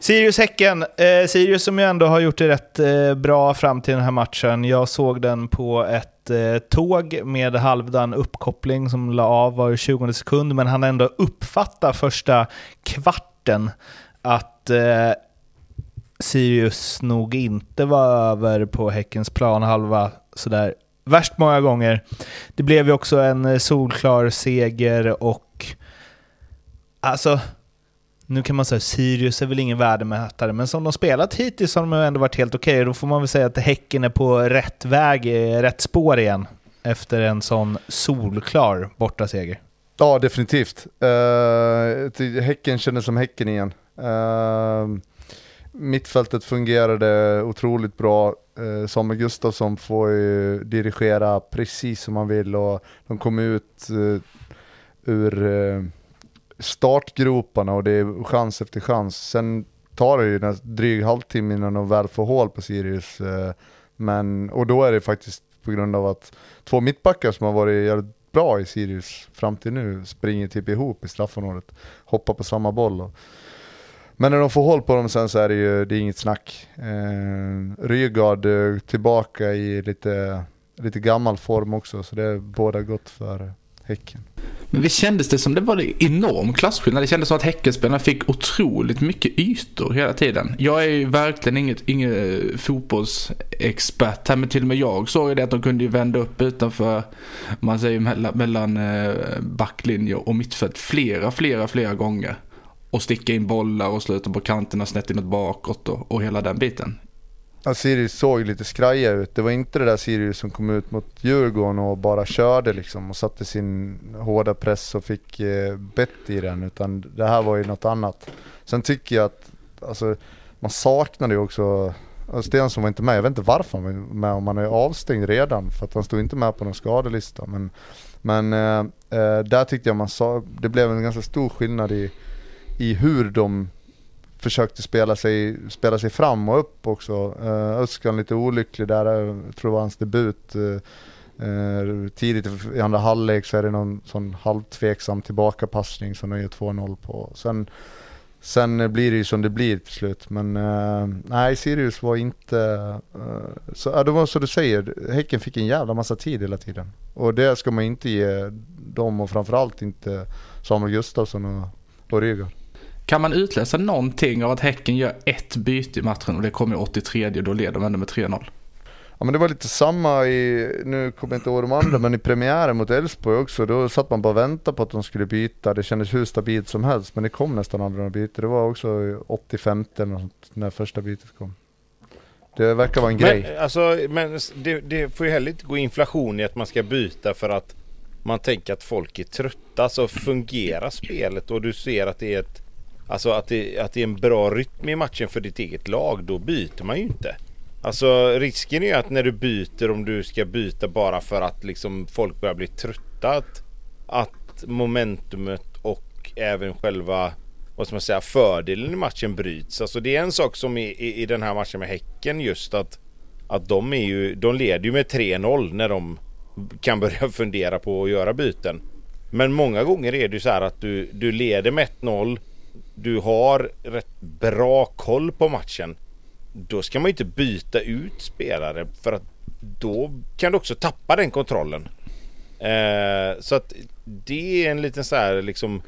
Sirius-Häcken. Eh, Sirius som ju ändå har gjort det rätt eh, bra fram till den här matchen. Jag såg den på ett eh, tåg med halvdan uppkoppling som la av var 20 sekund, men han ändå uppfatta första kvarten att eh, Sirius nog inte var över på Häckens planhalva sådär värst många gånger. Det blev ju också en eh, solklar seger och alltså nu kan man säga att Sirius är väl ingen värdemätare, men som de spelat hittills har de ändå varit helt okej. Då får man väl säga att Häcken är på rätt väg, eh, rätt spår igen. Efter en sån solklar bortaseger. Ja, definitivt. Uh, häcken kändes som Häcken igen. Uh, mittfältet fungerade otroligt bra. Uh, Samuel Gustafsson får ju dirigera precis som han vill och de kom ut eh, ur eh, startgroparna och det är chans efter chans. Sen tar det ju en dryg halvtimme innan de väl får hål på Sirius. Men, och då är det faktiskt på grund av att två mittbackar som har varit jävligt bra i Sirius fram till nu springer typ ihop i straffområdet. Hoppar på samma boll. Och... Men när de får håll på dem sen så är det ju det är inget snack. Eh, Rygaard eh, tillbaka i lite, lite gammal form också så det båda gott för Häcken. Men visst kändes det som det var en enorm klasskillnad? Det kändes som att Häckenspelarna fick otroligt mycket ytor hela tiden. Jag är ju verkligen inget, inget eh, fotbollsexpert här, men till och med jag såg ju det att de kunde ju vända upp utanför, man säger mellan, eh, mellan backlinje och mittfält flera, flera, flera gånger och sticka in bollar och sluta på kanterna snett inåt bakåt och, och hela den biten. Ja, Sirius såg lite skraja ut. Det var inte det där Sirius som kom ut mot Djurgården och bara körde liksom och satte sin hårda press och fick eh, bett i den. Utan det här var ju något annat. Sen tycker jag att alltså, man saknade ju också Stensson var inte med. Jag vet inte varför han var med. Om han är avstängd redan. För att han stod inte med på någon skadelista. Men, men eh, eh, där tyckte jag man sa, det blev en ganska stor skillnad i, i hur de försökte spela sig, spela sig fram och upp också. Eh, uh, Öskan lite olycklig där, eh, jag tror det var hans debut. Uh, uh, tidigt i andra halvlek så är det någon sån halvtveksam tillbakapassning som de gör 2-0 på. Sen, sen blir det ju som det blir till slut. Men uh, nej, Sirius var inte... Uh, så, ja, det var så du säger, Häcken fick en jävla massa tid hela tiden. Och det ska man inte ge dem och framförallt inte Samuel Gustafsson och, och Rygaard. Kan man utläsa någonting av att Häcken gör ett byte i matchen och det kommer i 83 och då leder de ändå med 3-0? Ja men det var lite samma i, nu kommer jag inte ihåg de andra, men i premiären mot Elfsborg också, då satt man bara och väntade på att de skulle byta. Det kändes hur stabilt som helst, men det kom nästan aldrig några byte. Det var också 85 eller något när första bytet kom. Det verkar vara en men, grej. Alltså, men det, det får ju heller inte gå inflation i att man ska byta för att man tänker att folk är trötta. Så fungerar spelet och du ser att det är ett Alltså att det, att det är en bra rytm i matchen för ditt eget lag, då byter man ju inte. Alltså risken är ju att när du byter, om du ska byta bara för att liksom folk börjar bli trötta, att, att momentumet och även själva vad ska man säga, fördelen i matchen bryts. Alltså det är en sak som i, i, i den här matchen med Häcken just att, att de, är ju, de leder ju med 3-0 när de kan börja fundera på att göra byten. Men många gånger är det ju så här att du, du leder med 1-0 du har rätt bra koll på matchen. Då ska man ju inte byta ut spelare för att då kan du också tappa den kontrollen. Eh, så att det är en liten så här liksom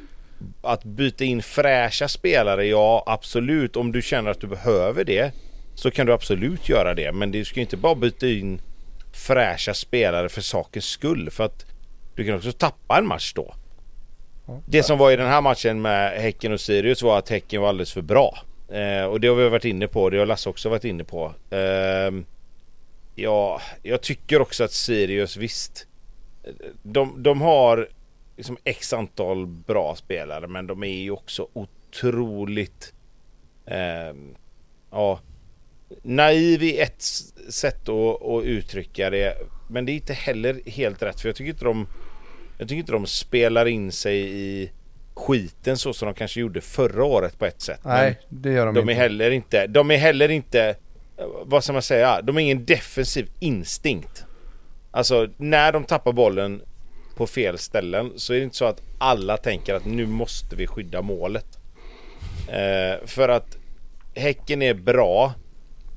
att byta in fräscha spelare, ja absolut. Om du känner att du behöver det så kan du absolut göra det. Men du ska inte bara byta in fräscha spelare för sakens skull. För att du kan också tappa en match då. Det som var i den här matchen med Häcken och Sirius var att Häcken var alldeles för bra. Eh, och det har vi varit inne på, det har Lasse också varit inne på. Eh, ja, jag tycker också att Sirius visst. De, de har liksom x antal bra spelare men de är ju också otroligt eh, ja, naiv i ett sätt att, att uttrycka det. Men det är inte heller helt rätt för jag tycker inte de jag tycker inte de spelar in sig i skiten så som de kanske gjorde förra året på ett sätt. Nej, det gör de, de inte. Är heller inte. De är heller inte, vad ska man säga, de har ingen defensiv instinkt. Alltså när de tappar bollen på fel ställen så är det inte så att alla tänker att nu måste vi skydda målet. Eh, för att Häcken är bra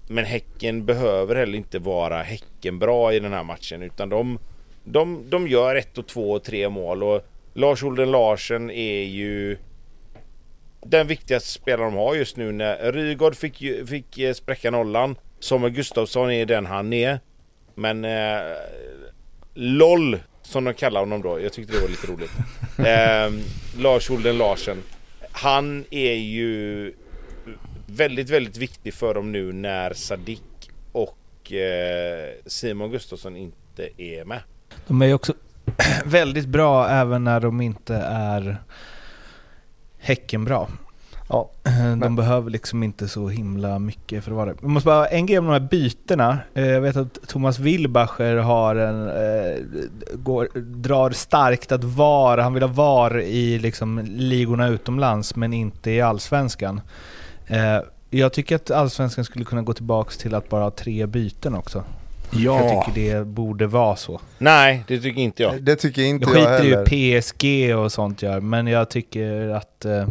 men Häcken behöver heller inte vara Häcken bra i den här matchen utan de de, de gör ett och två och tre mål och Lars Olden Larsen är ju den viktigaste spelaren de har just nu när Rygaard fick, fick eh, spräcka nollan. Samuel Gustafsson är den han är. Men eh, LOL som de kallar honom då. Jag tyckte det var lite roligt. Eh, Lars Olden Larsen. Han är ju väldigt, väldigt viktig för dem nu när Sadik och eh, Simon Gustafsson inte är med. De är ju också väldigt bra även när de inte är Häcken bra. Ja, De men- behöver liksom inte så himla mycket för att vara det. Jag måste bara, en grej om de här bytena. Eh, Jag vet att Thomas Wilbacher har en, eh, går, drar starkt att VAR, han vill ha VAR i liksom ligorna utomlands men inte i Allsvenskan. Eh, Jag tycker att Allsvenskan skulle kunna gå tillbaks till att bara ha tre byten också. För Jag tycker det borde vara så. Nej, det tycker inte jag. det tycker inte Jag jag skiter heller. ju PSG och sånt gör, men jag tycker att... Eh,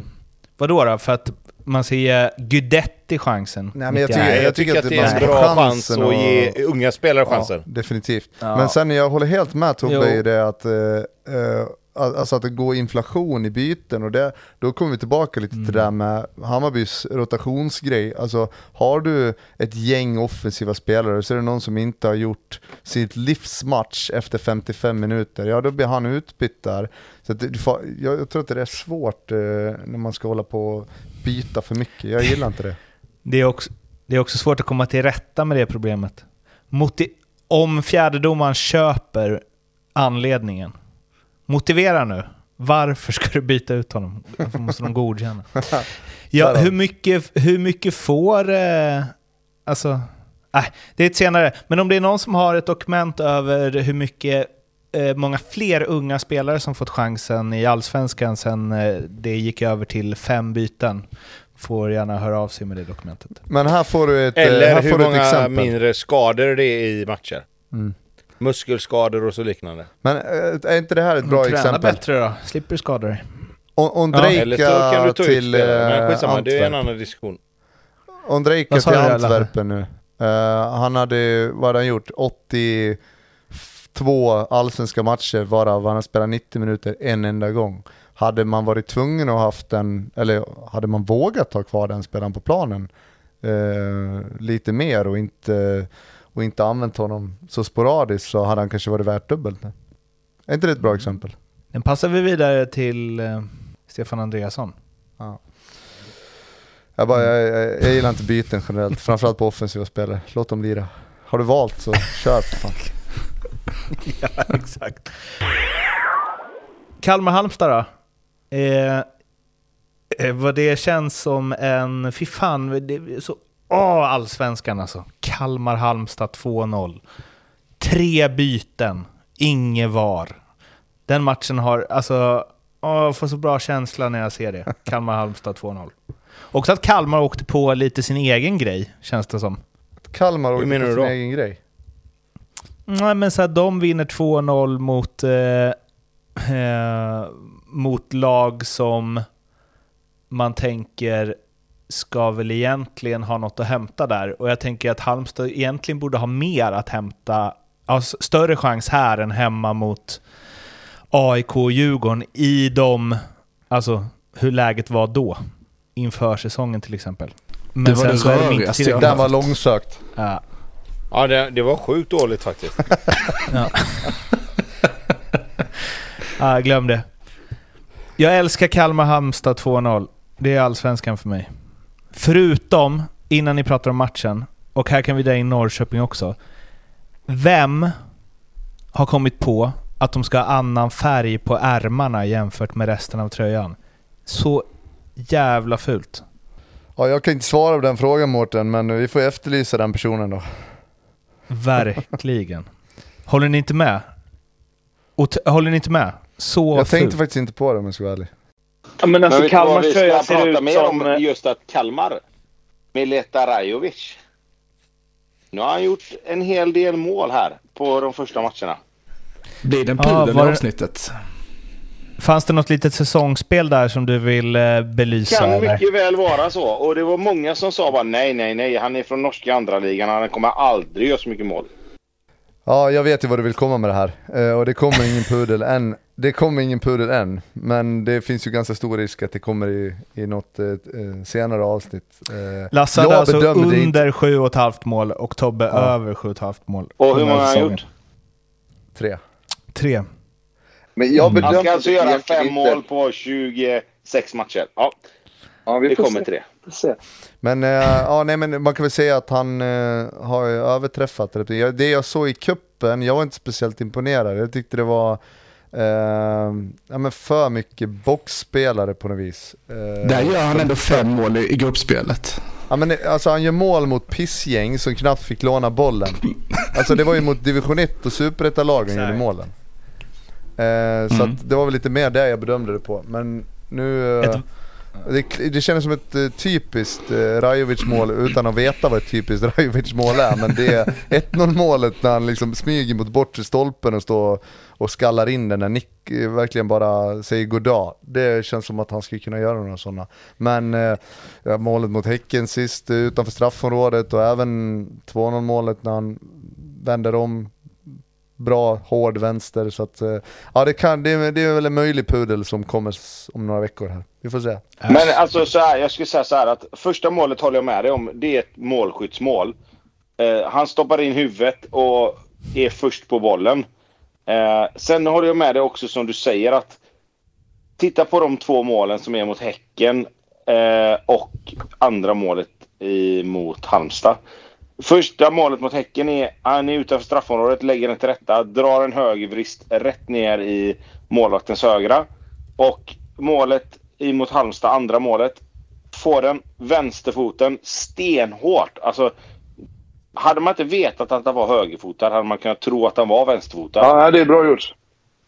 vadå då? För att man ska ge Guidetti chansen? Nej, men jag 91. tycker- Nej, jag tycker att det är en bra ha chans chansen att och- ge unga spelare chansen. Ja, definitivt. Ja. Men sen jag håller helt med Tobbe i det att, eh, eh, alltså att det går inflation i byten och det, då kommer vi tillbaka lite till det där med Hammarbys rotationsgrej. Alltså har du ett gäng offensiva spelare så är det någon som inte har gjort sitt livsmatch efter 55 minuter, ja då blir han utbytt där. Så det, jag, jag tror att det är svårt eh, när man ska hålla på och byta för mycket, jag gillar inte det. Det är, också, det är också svårt att komma till rätta med det problemet. Moti om fjärdedomaren köper anledningen, motivera nu. Varför ska du byta ut honom? Varför måste de godkänna? Ja, hur, mycket, hur mycket får... Eh, alltså... Nej, det är ett senare. Men om det är någon som har ett dokument över hur mycket eh, många fler unga spelare som fått chansen i Allsvenskan sen eh, det gick över till fem byten får gärna höra av sig med det dokumentet. Men här får du ett, eh, Eller här hur får du ett många exempel. mindre skador det är i matcher. Mm. Muskelskador och så liknande. Men eh, är inte det här ett bra Träna exempel? bättre då, slipper skador Ondrejka ta ut till eh, skitsamma, det är en annan diskussion. Ondrejka till? Antwerpen nu. Eh, han hade, vad hade han gjort? 82 allsvenska matcher varav han spelat 90 minuter en enda gång. Hade man varit tvungen att haft den, eller hade man vågat ha kvar den spelaren på planen eh, lite mer och inte, och inte använt honom så sporadiskt så hade han kanske varit värt dubbelt. nu. Är inte det ett bra exempel? Den passar vi vidare till eh, Stefan Andreasson. Jag, bara, jag, jag, jag gillar inte byten generellt, framförallt på offensiva spelare. Låt dem lira. Har du valt så kör fan. ja, exakt. Kalmar-Halmstad då? Eh, eh, vad det känns som en... Fy fan, det är så... Åh, allsvenskan alltså. Kalmar-Halmstad 2-0. Tre byten, inget var. Den matchen har... Alltså, åh, jag får så bra känsla när jag ser det. Kalmar-Halmstad 2-0. Också att Kalmar åkte på lite sin egen grej, känns det som. Kalmar åkte på sin då? egen grej. Nej, men så här, de vinner 2-0 mot, eh, eh, mot lag som man tänker ska väl egentligen ha något att hämta där. Och jag tänker att Halmstad egentligen borde ha mer att hämta, alltså större chans här än hemma mot AIK och Djurgården i de, alltså hur läget var då. Inför säsongen till exempel. Men Det var det så rörigaste det- Den var långsökt. Ja. Ja, det, det var sjukt dåligt faktiskt. Ah, glöm det. Jag älskar Kalmar-Halmstad 2-0. Det är allsvenskan för mig. Förutom, innan ni pratar om matchen, och här kan vi dra in Norrköping också. Vem har kommit på att de ska ha annan färg på ärmarna jämfört med resten av tröjan? Så jävla fult. Ja, jag kan inte svara på den frågan Mårten, men vi får efterlysa den personen då. Verkligen. Håller ni inte med? Och håller ni inte med? Så jag tänkte fult. faktiskt inte på det om jag ska vara ärlig. Ja, men alltså Men vet du vad Kalmars vi ska prata ut mer som... om eh, just att Kalmar. Mileta Rajovic. Nu har han gjort en hel del mål här på de första matcherna. Blir det en Ja, i det- avsnittet? Fanns det något litet säsongsspel där som du vill eh, belysa? Kan eller? mycket väl vara så. Och det var många som sa bara nej, nej, nej. Han är från norska andra ligan. Han kommer aldrig göra så mycket mål. Ja, jag vet ju vad du vill komma med det här. Eh, och det kommer ingen pudel än. Det kommer ingen pudel än. Men det finns ju ganska stor risk att det kommer i, i något eh, eh, senare avsnitt. Eh, Lasse hade jag alltså under 7,5 mål och Tobbe Ja. över 7,5 mål. Och hur många har han gjort? Tre. Tre. Men jag Han bedömer ska alltså göra fem mål på 26 matcher. Ja, Ja, vi det kommer se. Får se. Men, eh, ja, nej, men man kan väl säga att han eh, har överträffat det. Jag- Det jag såg i kuppen, jag var inte speciellt imponerad. Jag tyckte det var eh, ja, men för mycket boxspelare på något vis. Där gör han ändå fem mål i, i gruppspelet. Ja, men, alltså, han gör mål mot pissgäng som knappt fick låna bollen. Alltså det var ju mot division 1 och superetalagen gjorde målen. Eh, så Mm. att det var väl lite mer det jag bedömde det på. Men nu... Ett- det, det kändes som ett eh, typiskt eh, Rajovic-mål utan att veta vad ett typiskt Rajovic-mål är. Men det är 1-0 målet när han liksom smyger mot bortre stolpen och står och skallar in den när Nick eh, verkligen bara säger goddag. Det känns som att han skulle kunna göra några sådana. Men eh, ja, målet mot Häcken sist utanför straffområdet och även 2-0 målet när han vänder om bra, hård vänster. Så att, eh, ja, det, kan, det, är, det är väl en möjlig pudel som kommer om några veckor här. Vi får se. Men alltså så här, jag skulle säga så här att första målet håller jag med dig om. Det är ett målskyttsmål. Eh, han stoppar in huvudet och är först på bollen. Eh, sen håller jag med dig också som du säger att titta på de två målen som är mot Häcken eh, och andra målet i, mot Halmstad. Första målet mot Häcken är han är utanför straffområdet, lägger den till rätta, drar en högervrist rätt ner i målvaktens högra. Och målet mot Halmstad, andra målet, får den vänsterfoten stenhårt. Alltså, hade man inte vetat att han var högerfotad hade man kunnat tro att han var vänsterfotad. Ja, det är bra gjort.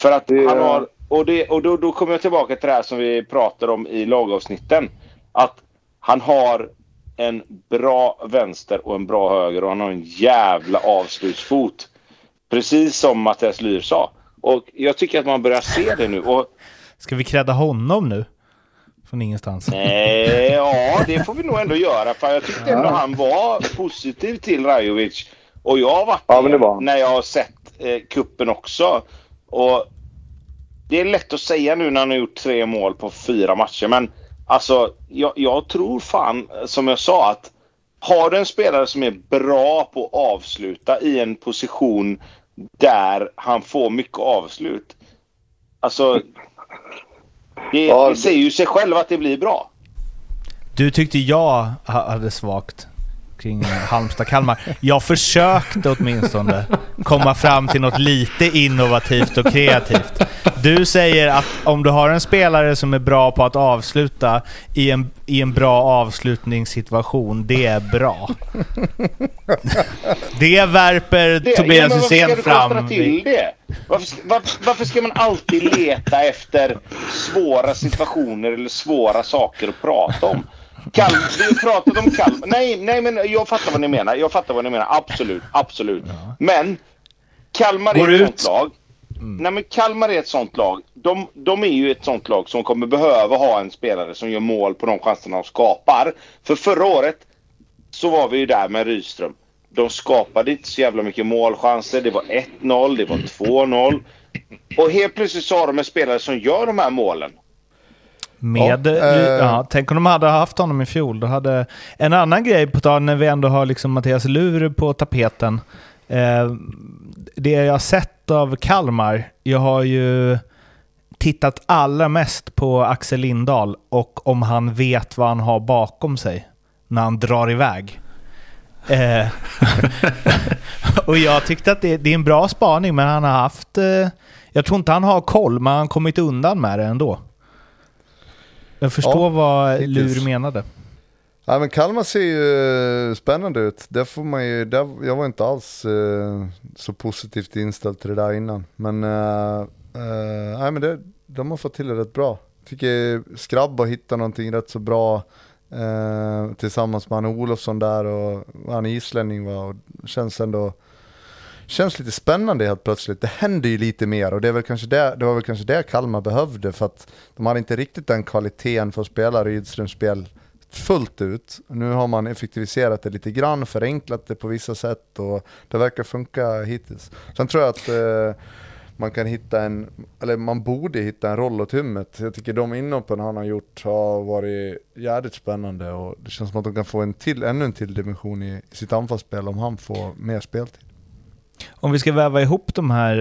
För att Det- han har... Och, det, och då, då kommer jag tillbaka till det här som vi pratade om i lagavsnitten. Att han har en bra vänster och en bra höger och han har en jävla avslutsfot. Precis som Mattias Lyr sa. Och jag tycker att man börjar se det nu. Och Ska vi credda honom nu? Från ingenstans. Eh, ja, det får vi nog ändå göra. För jag tyckte ändå han var positiv till Rajovic. Och jag har varit Ja, men det var när jag har sett eh, kuppen också. Och det är lätt att säga nu när han har gjort tre mål på fyra matcher. Men alltså, jag, jag tror fan, som jag sa, att har du en spelare som är bra på att avsluta i en position där han får mycket avslut. Alltså, det, Ja, det säger ju sig själv att det blir bra. Du tyckte jag ha- hade svagt kring Halmstad-Kalmar. Jag försökte åtminstone komma fram till något lite innovativt och kreativt. Du säger att om du har en spelare som är bra på att avsluta i en, i en bra avslutningssituation, det är bra. Det värper Det, Tobias Hysén konstra fram. till det? Varför, ska- varför, varför ska man alltid leta efter svåra situationer eller svåra saker att prata om? Kalm, vi pratat om Kalmar. Nej, nej, men jag fattar vad ni menar. Jag fattar vad ni menar. Absolut, absolut. Men Kalmar Går är ett ut. sånt lag. Nej, men Kalmar är ett sånt lag. De, de är ju ett sånt lag som kommer behöva ha en spelare som gör mål på de chanserna de skapar. För förra året så var vi ju där med Rydström. De skapade inte så jävla mycket målchanser. Det var 1-0, det var 2-0. Och helt plötsligt så har de en spelare som gör de här målen. Med, Ja, ja, eh, tänk om de hade haft honom i fjol. Då hade, en annan grej på tal när vi ändå har liksom Mattias Lur på tapeten. Eh, det jag har sett av Kalmar, jag har ju tittat allra mest på Axel Lindahl och om han vet vad han har bakom sig när han drar iväg. Eh, och jag tyckte att det, det är en bra spaning, men han har haft... Eh, jag tror inte han har koll, men han har kommit undan med det ändå. Jag förstår Ja, vad hittills. Lur menade. Ja, men Kalmar ser ju eh, spännande ut. Där får man ju, där, jag var inte alls eh, så positivt inställd till det där innan. Men, eh, eh, nej, men det, de har fått till det rätt bra. Tycker Skrabb har hittat någonting rätt så bra eh, tillsammans med han Olofsson där och han islänning var. Och känns ändå Känns lite spännande helt plötsligt. Det händer ju lite mer och det, är väl kanske det, det var väl kanske det Kalmar behövde för att de hade inte riktigt den kvaliteten för att spela Rydströms spel fullt ut. Nu har man effektiviserat det lite grann, förenklat det på vissa sätt och det verkar funka hittills. Sen tror jag att eh, man kan hitta en, eller man borde hitta en roll åt hummet. Jag tycker de inhoppen han har gjort har varit jävligt spännande och det känns som att de kan få en till, ännu en till dimension i sitt anfallsspel om han får mer speltid. Om vi ska väva ihop de här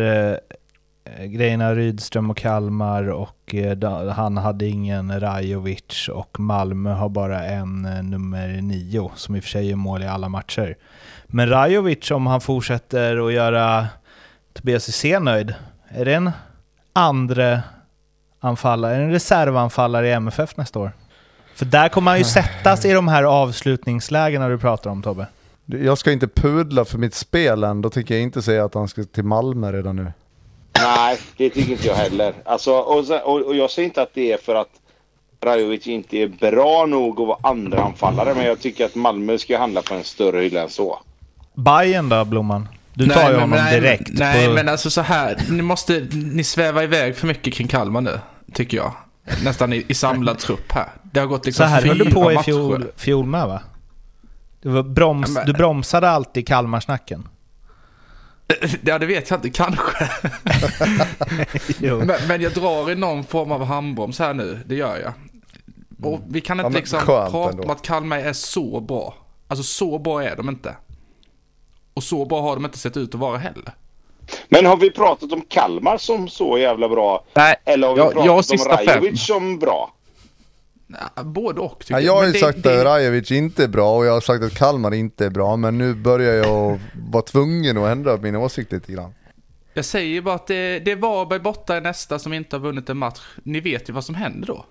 eh, grejerna, Rydström och Kalmar och eh, han hade ingen Rajovic och Malmö har bara en eh, nummer nio som i och för sig gör mål i alla matcher. Men Rajovic, om han fortsätter att göra Tobias Hysén nöjd, är det en andra anfallare, är en reservanfallare i MFF nästa år? För där kommer han ju sättas i de här avslutningslägena du pratar om Tobbe. Jag ska inte pudla för mitt spel än, då tycker jag inte säga att han ska till Malmö redan nu. Nej, det tycker inte jag heller. Alltså, och, sen, och, och jag säger inte att det är för att Rajovic inte är bra nog att vara andraanfallare. Men jag tycker att Malmö ska handla på en större hylla än så. Bayern då, Blomman? Du tar Nej, ju honom nej, direkt. Nej, på- men alltså så här. Ni måste, ni svävar iväg för mycket kring Kalmar nu, tycker jag. Nästan i, i samlad trupp här. Det har gått Så liksom här fyra höll du på i fjol, fjol med va? Du, var broms, Ja, men- du bromsade alltid Kalmarsnacken. Ja, det vet jag inte. Kanske. Men, men jag drar i någon form av handbroms här nu. Det gör jag. Och vi kan inte Ja, liksom prata ändå. om att Kalmar är så bra. Alltså så bra är de inte. Och så bra har de inte sett ut att vara heller. Men har vi pratat om Kalmar som så jävla bra? Nej, Eller har vi jag- pratat jag om fem. Rajovic som bra? Både och tycker Ja, jag har ju det- sagt det- att Rajovic inte är bra och jag har sagt att Kalmar inte är bra, men nu börjar jag vara tvungen att ändra min åsikt lite grann. Jag säger bara att det, det är Varberg borta i nästa som inte har vunnit en match. Ni vet ju vad som händer då.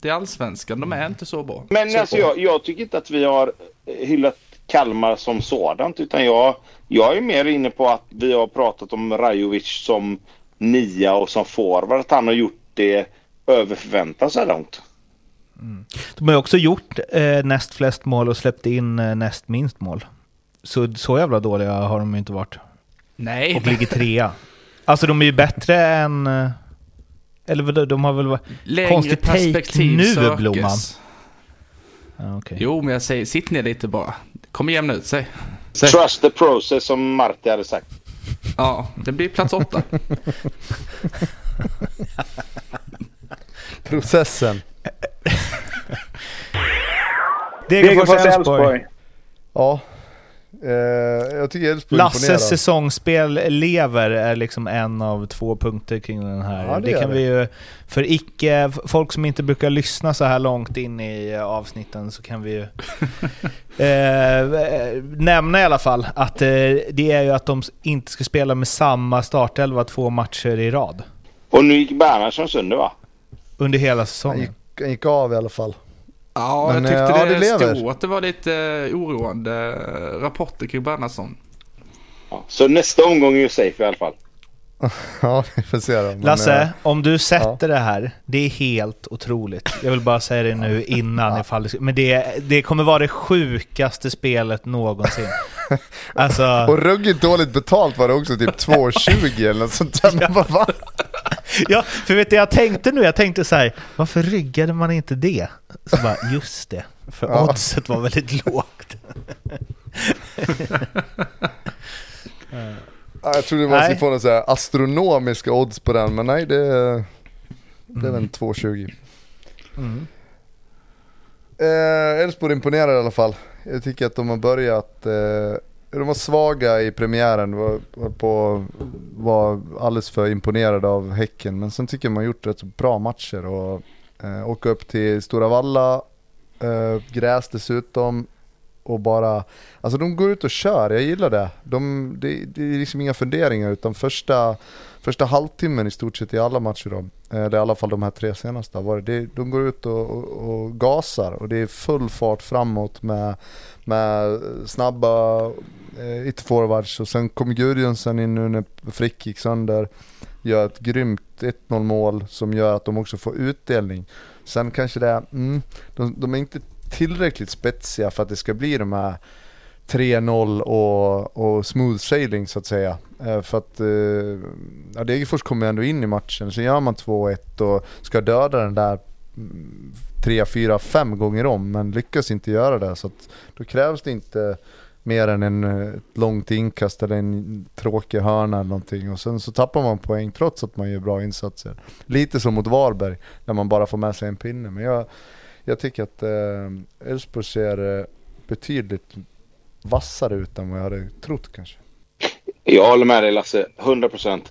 Det är allsvenskan, de är inte så bra. Men så alltså bra. jag, jag tycker inte att vi har hyllat Kalmar som sådant utan jag, jag är mer inne på att vi har pratat om Rajovic som nia och som forward. Att han har gjort det över förväntan så här långt. De har ju också gjort eh, näst flest mål och släppt in eh, näst minst mål. Så, så jävla dåliga har de ju inte varit. Nej, Och ligger trea. Alltså de är ju bättre än... eh, Eller de har väl varit... längre konstigt perspektiv nu, sökes. Blomman. Okej. Jo, men jag säger sitt ner lite bara. Det kommer jämna ut sig. Säg. Trust the process som Marti hade sagt. Ja, det blir plats åtta. Processen. Degerfors Elfsborg. Ja. Eh, jag tycker Elfsborg Lasses säsongsspel lever är liksom en av två punkter kring den här. Ja, det det, kan det. vi ju, för icke, folk som inte brukar lyssna så här långt in i avsnitten så kan vi ju eh, nämna i alla fall att eh, det är ju att de inte ska spela med samma startelva två matcher i rad Och nu gick Bernhardsson sönder va? Under hela Han säsongen. gick, han gick av i alla fall. Ja, Men, jag tyckte eh, ja, det, det lever. stod att det var lite eh, oroande eh, rapporter kring Bernhardsson. Ja. Så nästa omgång är ju safe i alla fall. Ja, vi får se då. Men, Lasse, om du sätter det här, det är helt otroligt. Jag vill bara säga det nu innan ifall det, Men det, det kommer vara det sjukaste spelet någonsin. Alltså, Och ruggigt dåligt betalt var det också, typ 2,20 eller något sånt där. Man bara, va? ja, för vet du jag tänkte nu? Jag tänkte så här, varför ryggade man inte det? Så bara, just det. För Ja. oddset var väldigt lågt. Ja, jag trodde man skulle få några så här astronomiska odds på den, men nej det, det är väl en 2,20. Mm. Eh, Elfsborg imponerar i alla fall. Jag tycker att de har börjat, eh, de var svaga i premiären, var, var, på, var alldeles för imponerade av Häcken. Men sen tycker jag de har gjort rätt så bra matcher och eh, åka upp till Stora Valla, eh, gräs dessutom. Och bara, alltså de går ut och kör, jag gillar det. De, det, det är liksom inga funderingar utan första, första halvtimmen i stort sett i alla matcher då, eh, eller i alla fall de här tre senaste, var det, det, de går ut och, och, och gasar och det är full fart framåt med, med snabba eh, ytterforwards och sen kom Gudjonsen in nu när Frick gick sönder, gör ett grymt 1-0 mål som gör att de också får utdelning. Sen kanske det är, mm, de, de är inte tillräckligt spetsiga för att det ska bli de här 3-0 och, och smooth sailing så att säga. Eh, för att eh, ja, Degerfors kommer ändå in i matchen, så gör man 2-1 och ska döda den där mm, tre, 3, 4, 5 gånger om men lyckas inte göra det. Så att då krävs det inte mer än en, eh, ett långt inkast eller en tråkig hörna eller någonting och sen så tappar man poäng trots att man gör bra insatser. Lite som mot Varberg där man bara får med sig en pinne. Men jag, jag tycker att eh, Elfsborg ser eh, betydligt vassare ut än vad jag hade trott kanske. Jag håller med dig Lasse, 100 procent.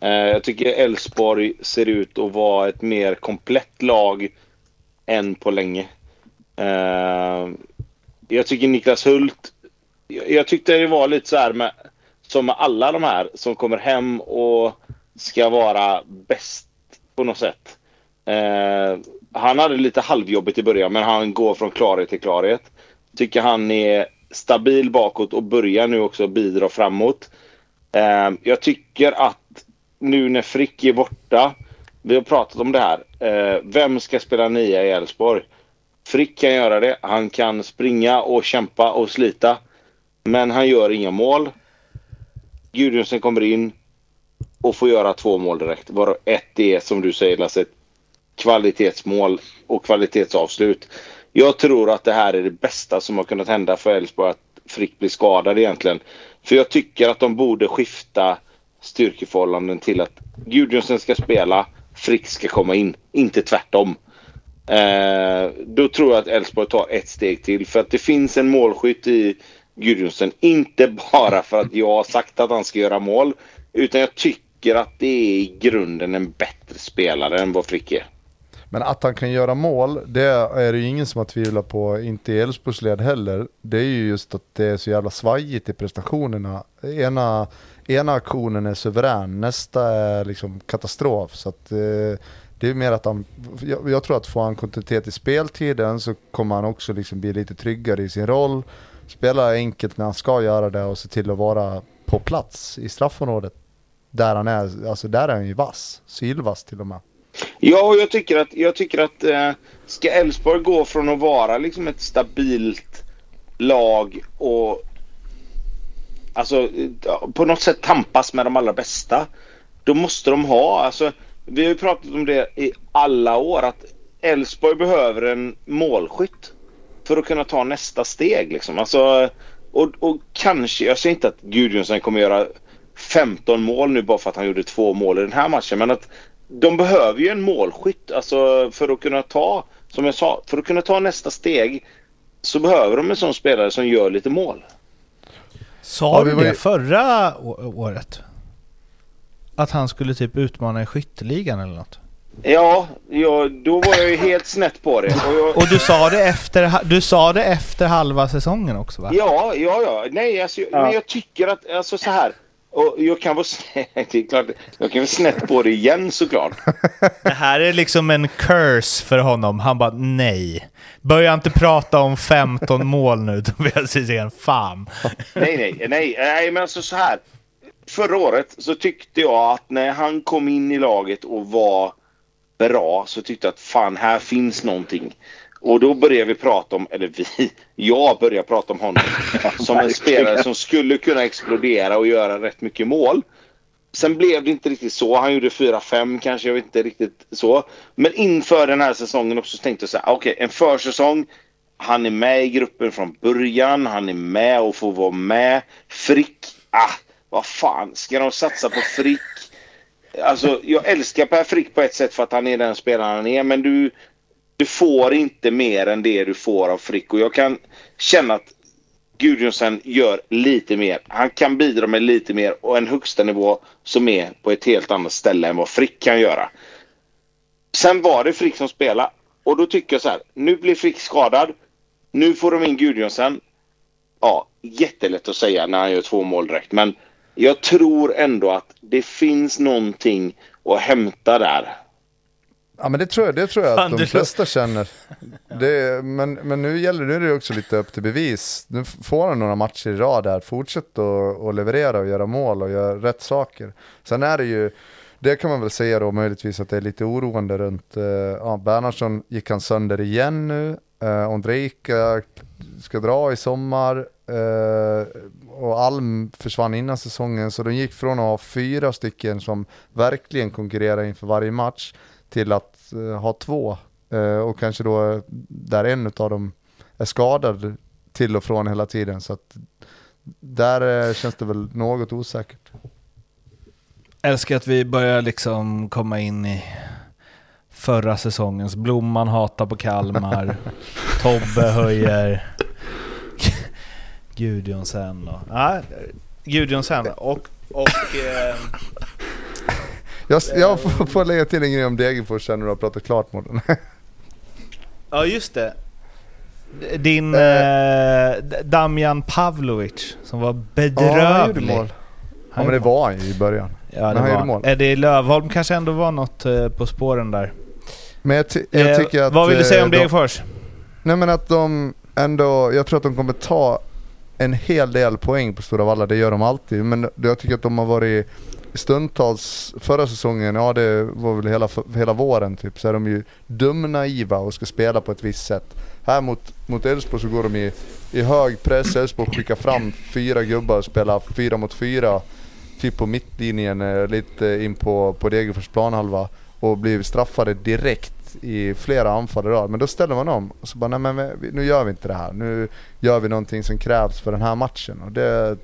Eh, jag tycker Elfsborg ser ut att vara ett mer komplett lag än på länge. Eh, jag tycker Niklas Hult, jag, jag tyckte det var lite så här med, som med alla de här som kommer hem och ska vara bäst på något sätt. Eh, han hade lite halvjobbigt i början men han går från klarhet till klarhet. Tycker han är stabil bakåt och börjar nu också bidra framåt. Eh, jag tycker att nu när Frick är borta, vi har pratat om det här. Eh, vem ska spela nia i Elfsborg? Frick kan göra det. Han kan springa och kämpa och slita. Men han gör inga mål. Gudjohnsen kommer in och får göra två mål direkt. Varav ett är som du säger Lasse, kvalitetsmål och kvalitetsavslut. Jag tror att det här är det bästa som har kunnat hända för Elfsborg att Frick blir skadad egentligen. För jag tycker att de borde skifta styrkeförhållanden till att Gudjohnsen ska spela, Frick ska komma in. Inte tvärtom. Eh, då tror jag att Elfsborg tar ett steg till. För att det finns en målskytt i Gudjohnsen, Inte bara för att jag har sagt att han ska göra mål. Utan jag tycker att det är i grunden en bättre spelare än vad Frick är. Men att han kan göra mål, det är det ju ingen som har tvivlat på, inte i Elfsborgs led heller. Det är ju just att det är så jävla svajigt i prestationerna. Ena, ena aktionen är suverän, nästa är liksom katastrof. Så att, eh, det är mer att han, jag, jag, tror att får han kontinuitet i speltiden så kommer han också liksom bli lite tryggare i sin roll. Spela enkelt när han ska göra det och se till att vara på plats i straffområdet. Där han är, alltså där är han ju vass, sylvass till och med. Ja, och jag tycker att, jag tycker att eh, ska Elfsborg gå från att vara liksom ett stabilt lag och alltså eh, på något sätt tampas med de allra bästa. Då måste de ha, alltså vi har ju pratat om det i alla år att Elfsborg behöver en målskytt för att kunna ta nästa steg liksom. Alltså, och, och kanske, jag säger inte att Gudjonsson kommer göra 15 mål nu bara för att han gjorde två mål i den här matchen. Men att de behöver ju en målskytt alltså för att kunna ta, som jag sa, för att kunna ta nästa steg så behöver de en sån spelare som gör lite mål. Sa du det förra året? Att han skulle typ utmana i skytteligan eller något? Ja, ja då var jag ju helt snett på det. Och, jag... och, du, sa det efter, du sa det efter halva säsongen också va? Ja, ja, ja. Nej, alltså, ja. men jag tycker att, alltså så här. Och jag kan vara snett, det är klart, jag kan vara snett på det igen såklart. Det här är liksom en curse för honom. Han bara nej. Börja inte prata om 15 mål nu Tobias Hysén, fan. Nej, nej, nej, nej, men alltså så här. Förra året så tyckte jag att när han kom in i laget och var bra så tyckte jag att fan här finns någonting. Och då började vi prata om, eller vi, jag började prata om honom som en spelare som skulle kunna explodera och göra rätt mycket mål. Sen blev det inte riktigt så. Han gjorde 4-5 kanske, jag vet inte riktigt så. Men inför den här säsongen också så tänkte jag så här, okej okay, en försäsong. Han är med i gruppen från början, han är med och får vara med. Frick, ah, vad fan, ska de satsa på Frick? Alltså, jag älskar Per Frick på ett sätt för att han är den spelaren han är, men du, du får inte mer än det du får av Frick. Och jag kan känna att Gudjohnsen gör lite mer. Han kan bidra med lite mer och en högsta nivå som är på ett helt annat ställe än vad Frick kan göra. Sen var det Frick som spelade och då tycker jag så här. Nu blir Frick skadad. Nu får de in Gudjohnsen. Ja, jättelätt att säga när han gör två mål direkt. Men jag tror ändå att det finns någonting att hämta där. Ja men det tror jag, det tror jag att de flesta känner. Det, men, men nu gäller nu är det också lite upp till bevis. Nu får han några matcher i rad här. Fortsätt att leverera och göra mål och göra rätt saker. Sen är det ju, det kan man väl säga då möjligtvis att det är lite oroande runt, uh, ja Bernhardsson gick han sönder igen nu. Eh, uh, Ondrejka eh, ska dra i sommar. Uh, och Alm försvann innan säsongen så de gick från att ha fyra stycken som verkligen konkurrerar inför varje match till att uh, ha två. Uh, och kanske då där en av dem är skadad till och från hela tiden. Så att där uh, känns det väl något osäkert. Älskar att vi börjar liksom komma in i förra säsongens. Blomman hatar på Kalmar. Tobbe höjer. Gudjonsen och... Ja, Gudjonsen och... och eh, jag, jag får, får lägga till en grej om Degerfors sen när du har pratat klart med den. ja, just det. Din eh, Damjan Pavlovic som var bedrövlig. Ja, han gjorde mål. Ja, men det var han ju i början. Ja, det men han var. gjorde mål. Eddie Lövholm kanske ändå var något eh, på spåren där. Men jag, jag eh, tycker att... Vad vill du säga om eh, Degerfors? Nej men att de ändå, jag tror att de kommer ta en hel del poäng på Stora Valla, det gör de alltid. Men jag tycker att de har varit stundtals, förra säsongen, ja det var väl hela, hela våren typ, så är de ju dumnaiva och ska spela på ett visst sätt. Här mot, mot Elfsborg så går de i, i hög press, Elfsborg skickar fram fyra gubbar och spelar fyra mot fyra. Typ på mittlinjen, eh, lite in på, på Degerfors planhalva. Och blir straffade direkt i flera anfall i rad. Men då ställer man om och så bara, nej men nu gör vi inte det här. Nu gör vi någonting som krävs för den här matchen. Och det,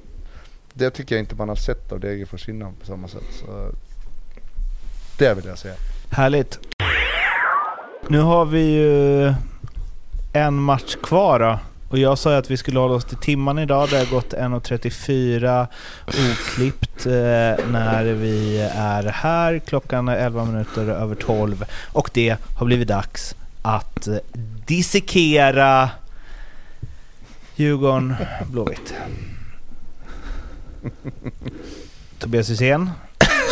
det tycker jag inte man har sett av Degerfors innan på samma sätt. Så det vill jag säga. Härligt. Nu har vi ju en match kvar då. Och jag sa ju att vi skulle hålla oss till timman idag. Det har gått 1.34 oklippt eh, när vi är här. Klockan är 11 minuter över 12. Och det har blivit dags att eh, dissekera Djurgården Blåvitt. Tobias Hysén,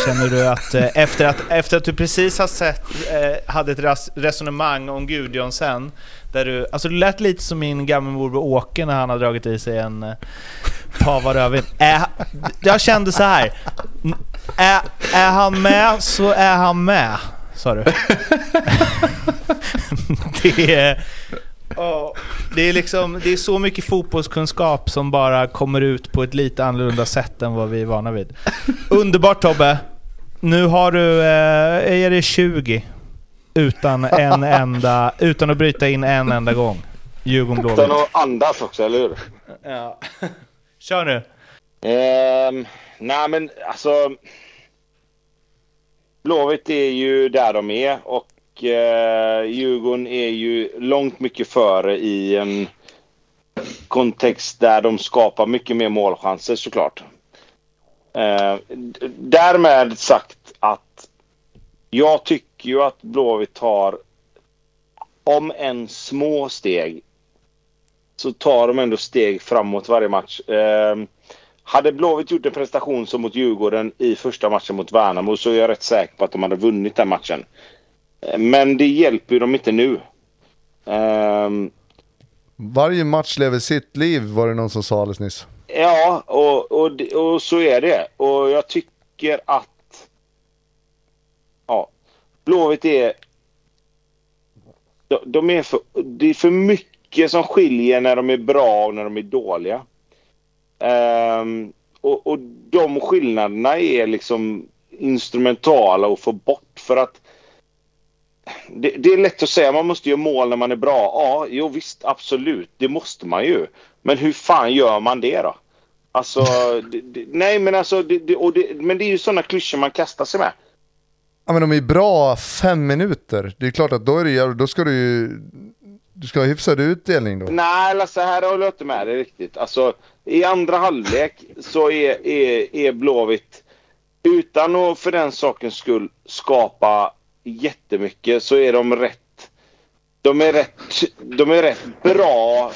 känner du att eh, efter, att efter att du precis har sett, eh, hade ett resonemang om Gudjonsen, där du, alltså du lät lite som min gammelmorbror Åke när han har dragit i sig en eh, pava rödvin. Äh, jag kände så här. Är, är han med så är han med, sa du. det är... Det är liksom, det är så mycket fotbollskunskap som bara kommer ut på ett lite annorlunda sätt än vad vi är vana vid. Underbart Tobbe! Nu har du, eh, är det 20? Utan en enda, utan att bryta in en enda gång. Djurgården Utan Blåvitt. att andas också, eller hur? Ja. Kör nu! Ehm, nej men alltså. Blåvitt är ju där de är och eh, Djurgården är ju långt mycket före i en kontext där de skapar mycket mer målchanser såklart. D- därmed sagt att jag tycker ju att Blåvitt tar om en små steg så tar de ändå steg framåt varje match. Ehm, hade Blåvitt gjort en prestation som mot Djurgården i första matchen mot Värnamo så är jag rätt säker på att de hade vunnit den matchen. Eh, Men det hjälper ju dem inte nu. Ehm, Varje match lever sitt liv var det någon som sa alldeles nyss. ja, och, och, och så är det. Och jag tycker att Blåvitt är... De, de är för, det är för mycket som skiljer när de är bra och när de är dåliga. Um, och, och de skillnaderna är liksom instrumentala att få bort för att det, det är lätt att säga man måste göra mål när man är bra. Ja, jo visst, absolut. Det måste man ju. Men hur fan gör man det då? Alltså, det, det, nej men alltså, det, det, och det, men det är ju sådana klyschor man kastar sig med. Ja men de är bra fem minuter. Det är klart att då, är det, då ska du ju... Du ska ha hyfsad utdelning då. Nej, Lasse, här håller jag inte med dig riktigt. Alltså, i andra halvlek så är, är, är Blåvitt, utan att för den sakens skull skapa jättemycket, så är de rätt... De är rätt, de är rätt bra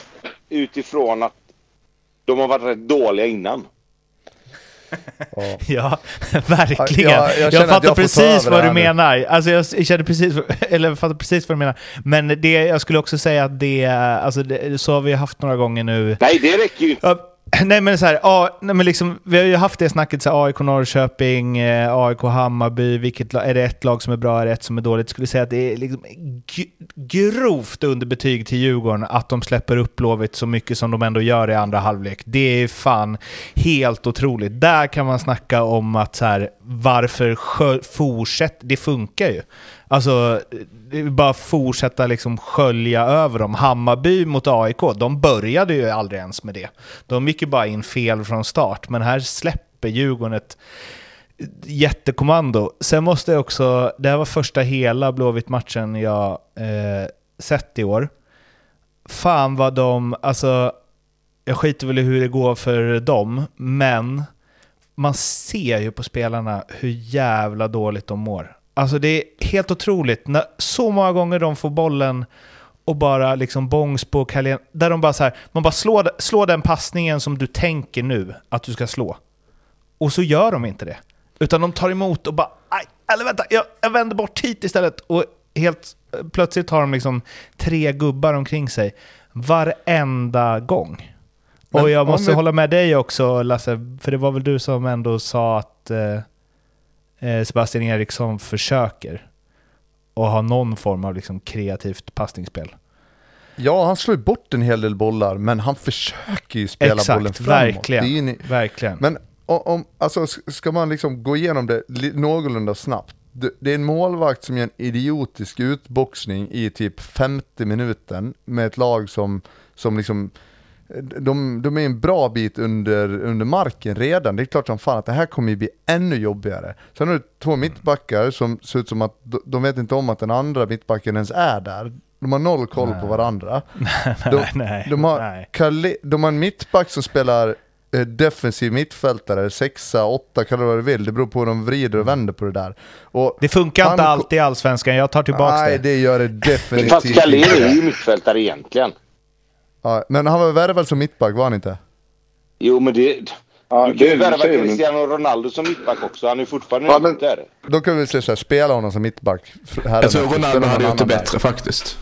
utifrån att de har varit rätt dåliga innan. Ja. Ja, verkligen. Ja, jag jag att fattar jag precis vad du nu. menar. Alltså jag känner precis, eller jag fattar precis vad du menar. Men det, jag skulle också säga att det, alltså det, så har vi haft några gånger nu. Nej, det räcker ju inte. Ja, Nej men så här, ja, nej, men liksom, vi har ju haft det snacket, så här, AIK Norrköping, eh, AIK Hammarby, vilket, är det ett lag som är bra, är det ett som är dåligt? Skulle säga att det är liksom grovt underbetyg till Djurgården att de släpper upp Blåvitt så mycket som de ändå gör i andra halvlek. Det är fan helt otroligt. Där kan man snacka om att så här, varför fortsätter det funkar ju. Alltså, det är bara fortsätta liksom skölja över dem. Hammarby mot AIK, de började ju aldrig ens med det. De gick ju bara in fel från start, men här släpper Djurgården ett jättekommando. Sen måste jag också, det här var första hela Blåvitt-matchen jag eh, sett i år. Fan vad de, alltså, jag skiter väl i hur det går för dem, men man ser ju på spelarna hur jävla dåligt de mår. Alltså det är helt otroligt. När, så många gånger de får bollen och bara liksom bångs på Carlén, där de bara så här, man bara slår, slår den passningen som du tänker nu att du ska slå. Och så gör de inte det. Utan de tar emot och bara, aj, eller vänta, jag, jag vänder bort hit istället. Och helt eh, plötsligt har de liksom tre gubbar omkring sig varenda gång. Men och jag måste vi- hålla med dig också Lasse, för det var väl du som ändå sa att eh, Sebastian Eriksson försöker och ha någon form av liksom kreativt passningsspel. Ja, han slår ju bort en hel del bollar, men han försöker ju spela bollen Exakt, framåt. verkligen. Ni- Verkligen. Men om, alltså, ska man liksom gå igenom det någorlunda snabbt. Det, det är en målvakt som gör en idiotisk utboxning i typ 50 minuten med ett lag som, som liksom de, de är en bra bit under, under marken redan. Det är klart som fan att det här kommer ju bli ännu jobbigare. Sen har du två mittbackar som ser ut som att de, de vet inte om att den andra mittbacken ens är där. De har noll koll på varandra. De, nej, de, har nej. Kalle, de har en mittback som spelar eh, defensiv mittfältare, sexa, åtta, kalla det vad du vill. Det beror på hur de vrider och vänder på det där. Och Det funkar Han inte alltid i Allsvenskan, jag tar tillbaka nej, det. det gör det definitivt Fast Kalén är inte. ju mittfältare egentligen. Ja, men han var värvad som mittback, var han inte? Jo, men det... Ja, du kan det ju är värva Cristiano Ronaldo som mittback också. Han är fortfarande Ja, men- ytter. Då kan vi väl säga spela honom som mittback. Jag tror Ronaldo hade gjort det bättre faktiskt.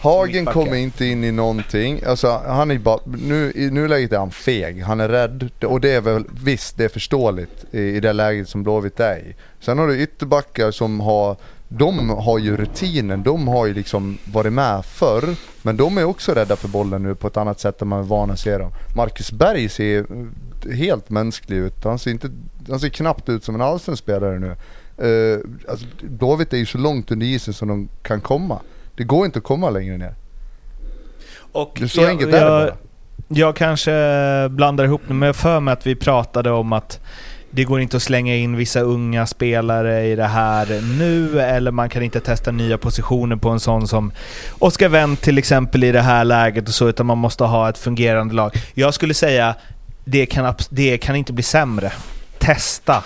Hagen kommer inte in i någonting. Alltså, han är bara, nu, I nuläget är han feg, han är rädd. Och det är väl visst, det är förståeligt i, i det läget som Blåvitt är i. Sen har du ytterbackar som har, de har ju rutinen, de har ju liksom varit med förr. Men de är också rädda för bollen nu på ett annat sätt än man är van att se dem. Marcus Berg ser eh, helt mänsklig ut. Han ser, inte, han ser knappt ut som en allsvensk spelare nu. Uh, alltså, Blåvitt är ju så långt under isen som de kan komma. Det går inte att komma längre ner. Och är så jag, enkelt är det jag, bara. jag kanske blandar ihop det, men jag för mig att vi pratade om att det går inte att slänga in vissa unga spelare i det här nu, eller man kan inte testa nya positioner på en sån som Oskar Wendt till exempel i det här läget och så, utan man måste ha ett fungerande lag. Jag skulle säga, det kan, det kan inte bli sämre. Testa.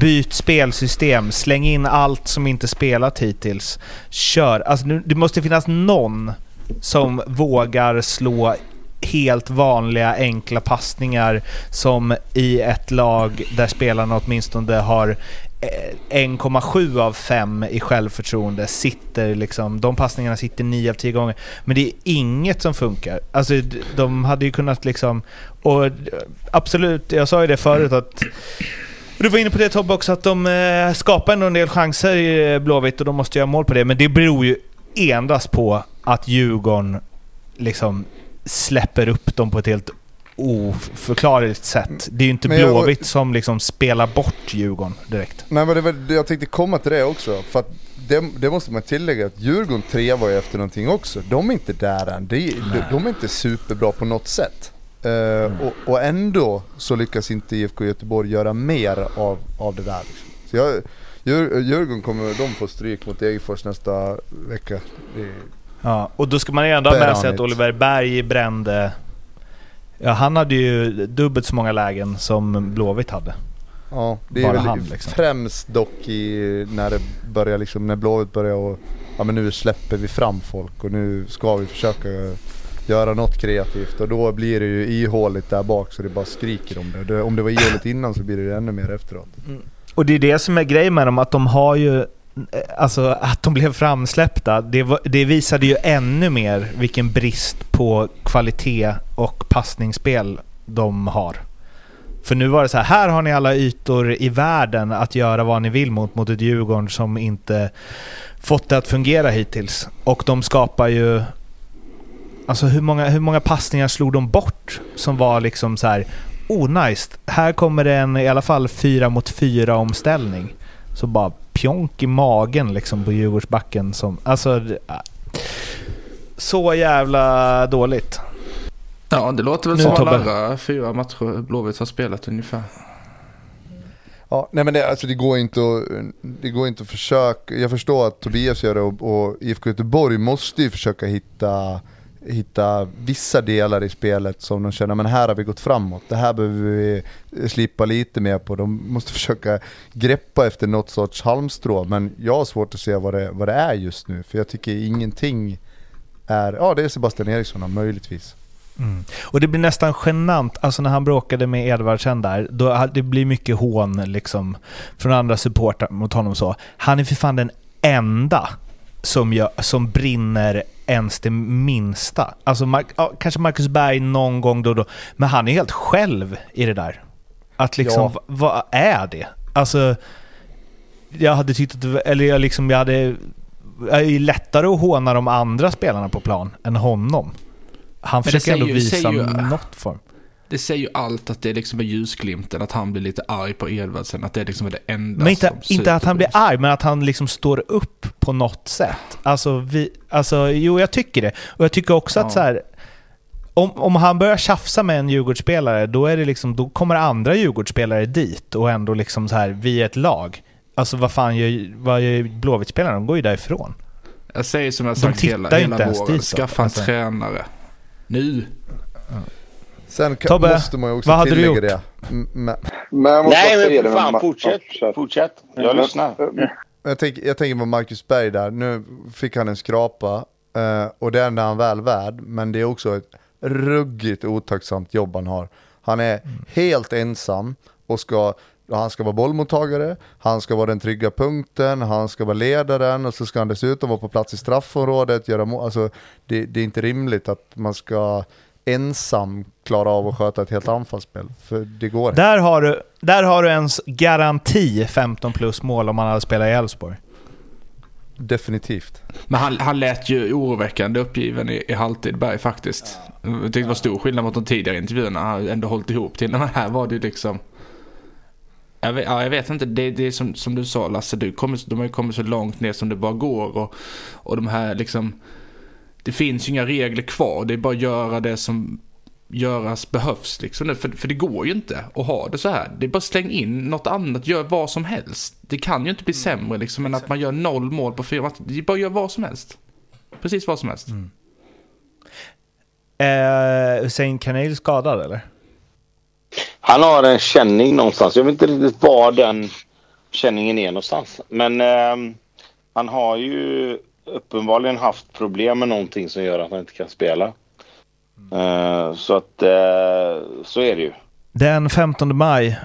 Byt spelsystem. Släng in allt som inte spelat hittills. Kör. Alltså, nu- det måste finnas någon som vågar slå helt vanliga enkla passningar som i ett lag där spelarna åtminstone har eh, 1,7 av 5 i självförtroende sitter liksom, de passningarna sitter 9 av 10 gånger. Men det är inget som funkar. Alltså de hade ju kunnat liksom, och eh, absolut, jag sa ju det förut att du var inne på det Tobbe också, att de eh, skapar ändå en del chanser i Blåvitt och de måste göra mål på det. Men det beror ju endast på att Djurgården liksom släpper upp dem på ett helt oförklarligt sätt. Det är ju inte Men jag- Blåvitt som liksom spelar bort Djurgården direkt. Nej men det var, jag tänkte komma till det också. För att det, det måste man tillägga att Djurgården trevar ju efter någonting också. De är inte där än. De, de är inte superbra på något sätt. Eh, och, och ändå så lyckas inte IFK Göteborg göra mer av, av det där. Liksom. Så jag, Djur, Djurgården kommer de få stryk mot Degerfors nästa vecka. Det, Ja, och då ska man ändå ha med sig att. Oliver Berg brände... Ja, han hade ju dubbelt så många lägen som Blåvitt hade. ja, det är Bara väl han, liksom. främst dock i när det börjar liksom, när Blåvitt börjar och ja men nu släpper vi fram folk och nu ska vi försöka göra något kreativt och då blir det ju ihåligt där bak så det bara skriker om det. om det var ihåligt innan så blir det ännu mer efteråt. Och det är det som är grejen med dem, att de har ju... Alltså att de blev framsläppta, det, var, det visade ju ännu mer vilken brist på kvalitet och passningsspel de har. För nu var det så här, här har ni alla ytor i världen att göra vad ni vill mot, mot ett Djurgården som inte fått det att fungera hittills. Och de skapar ju... Alltså hur många, hur många passningar slog de bort som var liksom så här oh nice, här kommer det en i alla fall fyra mot fyra omställning. Så bara pjonk i magen liksom på Djurgårdsbacken som... Alltså... Så jävla dåligt. Ja, det låter väl Nu, som alla Tobbe. andra fyra matcher Blåvitt har spelat ungefär. Ja, nej men det, alltså det går inte att, det går inte att försöka, jag förstår att Tobias gör det och, och IFK Göteborg måste ju försöka hitta, hitta vissa delar i spelet som de känner, men här har vi gått framåt, det här behöver vi slipa lite mer på. De måste försöka greppa efter något sorts halmstrå, men jag har svårt att se vad det, vad det är just nu, för jag tycker ingenting är, ja det är Sebastian Eriksson möjligtvis. Mm. Och det blir nästan genant, alltså när han bråkade med Edvardsen där, då, det blir mycket hån liksom från andra supportrar mot honom så. Han är för fan den enda som, gör, som brinner ens det minsta. Alltså Mark, ja, kanske Marcus Berg någon gång då och då, men han är helt själv i det där. Att liksom, Ja. va- vad är det? Alltså, jag hade tyckt att, eller jag liksom, jag hade, är ju lättare att håna de andra spelarna på plan än honom. Han försöker ändå ju- visa ju- något form. Det säger ju allt att det liksom är ljusglimten, att han blir lite arg på Edvardsen, att det liksom är det enda Men inte, som inte att han blir arg, men att han liksom står upp på något sätt. Alltså, vi, alltså jo jag tycker det. Och jag tycker också Ja. att så här, om, om han börjar tjafsa med en Djurgårdsspelare, då, är det liksom, då kommer andra Djurgårdsspelare dit och ändå liksom så här, vi är ett lag. Alltså vad fan gör, vad gör Blåvitt-spelarna? De går ju därifrån. Jag säger som jag sagt hela, hela våren. Skaffa en Alltså. tränare. Nu. Sen kan, Tobbe, måste man ju också vad hade du gjort? det. M- Men, Men jag måste Nej, men fan fortsätt. Kör. Fortsätt. Jag lyssnar. jag, tänker, jag tänker på Marcus Berg där. Nu fick han en skrapa eh, och det är han väl värd. Men det är också ett ruggigt otacksamt jobb han har. Han är helt ensam och ska han ska vara bollmottagare, han ska vara den trygga punkten, han ska vara ledaren och så ska han dessutom vara på plats i straffområdet. Göra må- alltså, det, det är inte rimligt att man ska ensam klara av att sköta ett helt anfallsspel. För det går inte. Där har du, där har du ens garanti 15 plus mål om man hade spelat i Elfsborg. Definitivt. Men han, han lät ju oroväckande uppgiven i, i halvtid Berg faktiskt. Jag tyckte det var stor skillnad mot de tidigare intervjuerna. Han ändå hållit ihop till. Men här var det ju liksom... Jag vet, ja, jag vet inte, det, det är som, som du sa Lasse, du kommer, de har ju kommit så långt ner som det bara går. Och, och de här liksom... Det finns ju inga regler kvar, det är bara att göra det som göras behövs. Liksom. nu. För, för det går ju inte att ha det så här. Det är bara släng in något annat, gör vad som helst. Det kan ju inte bli sämre liksom, än att man gör noll mål på fyra matcher. Det är bara att göra vad som helst. Precis vad som helst. Eh, Hussein Kanil skadad eller? Han har en känning någonstans. Jag vet inte riktigt var den känningen är någonstans. Men ehm, han har ju uppenbarligen haft problem med någonting som gör att han inte kan spela. Eh, så att eh, så är det ju. Den 15 maj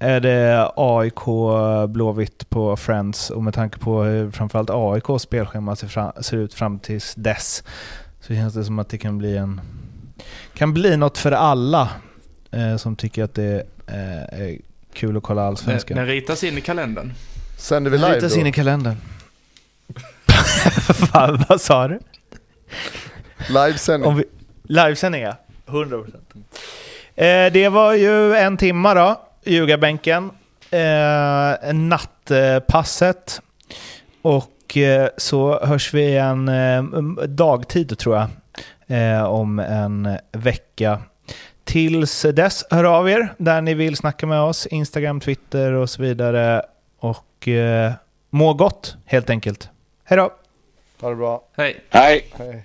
är det AIK Blåvitt på Friends och med tanke på hur framförallt AIKs spelschema ser, fram, ser ut fram tills dess så känns det som att det kan bli en kan bli något för alla eh, som tycker att det eh, är kul att kolla allsvenskan. den ritas in i kalendern. Sänder vi live ritas då? in i kalendern. Fan, vad sa du? Livesändning. Vi, livesändning ja, 100%. Eh, det var ju en timma då, ljugarbänken. Eh, nattpasset. Och eh, så hörs vi igen eh, dagtid tror jag. Eh, om en vecka. Tills dess, hör av er där ni vill snacka med oss. Instagram, Twitter och så vidare. Och eh, må gott helt enkelt. Hej då! Ha det bra. Hej. Hej! Hej.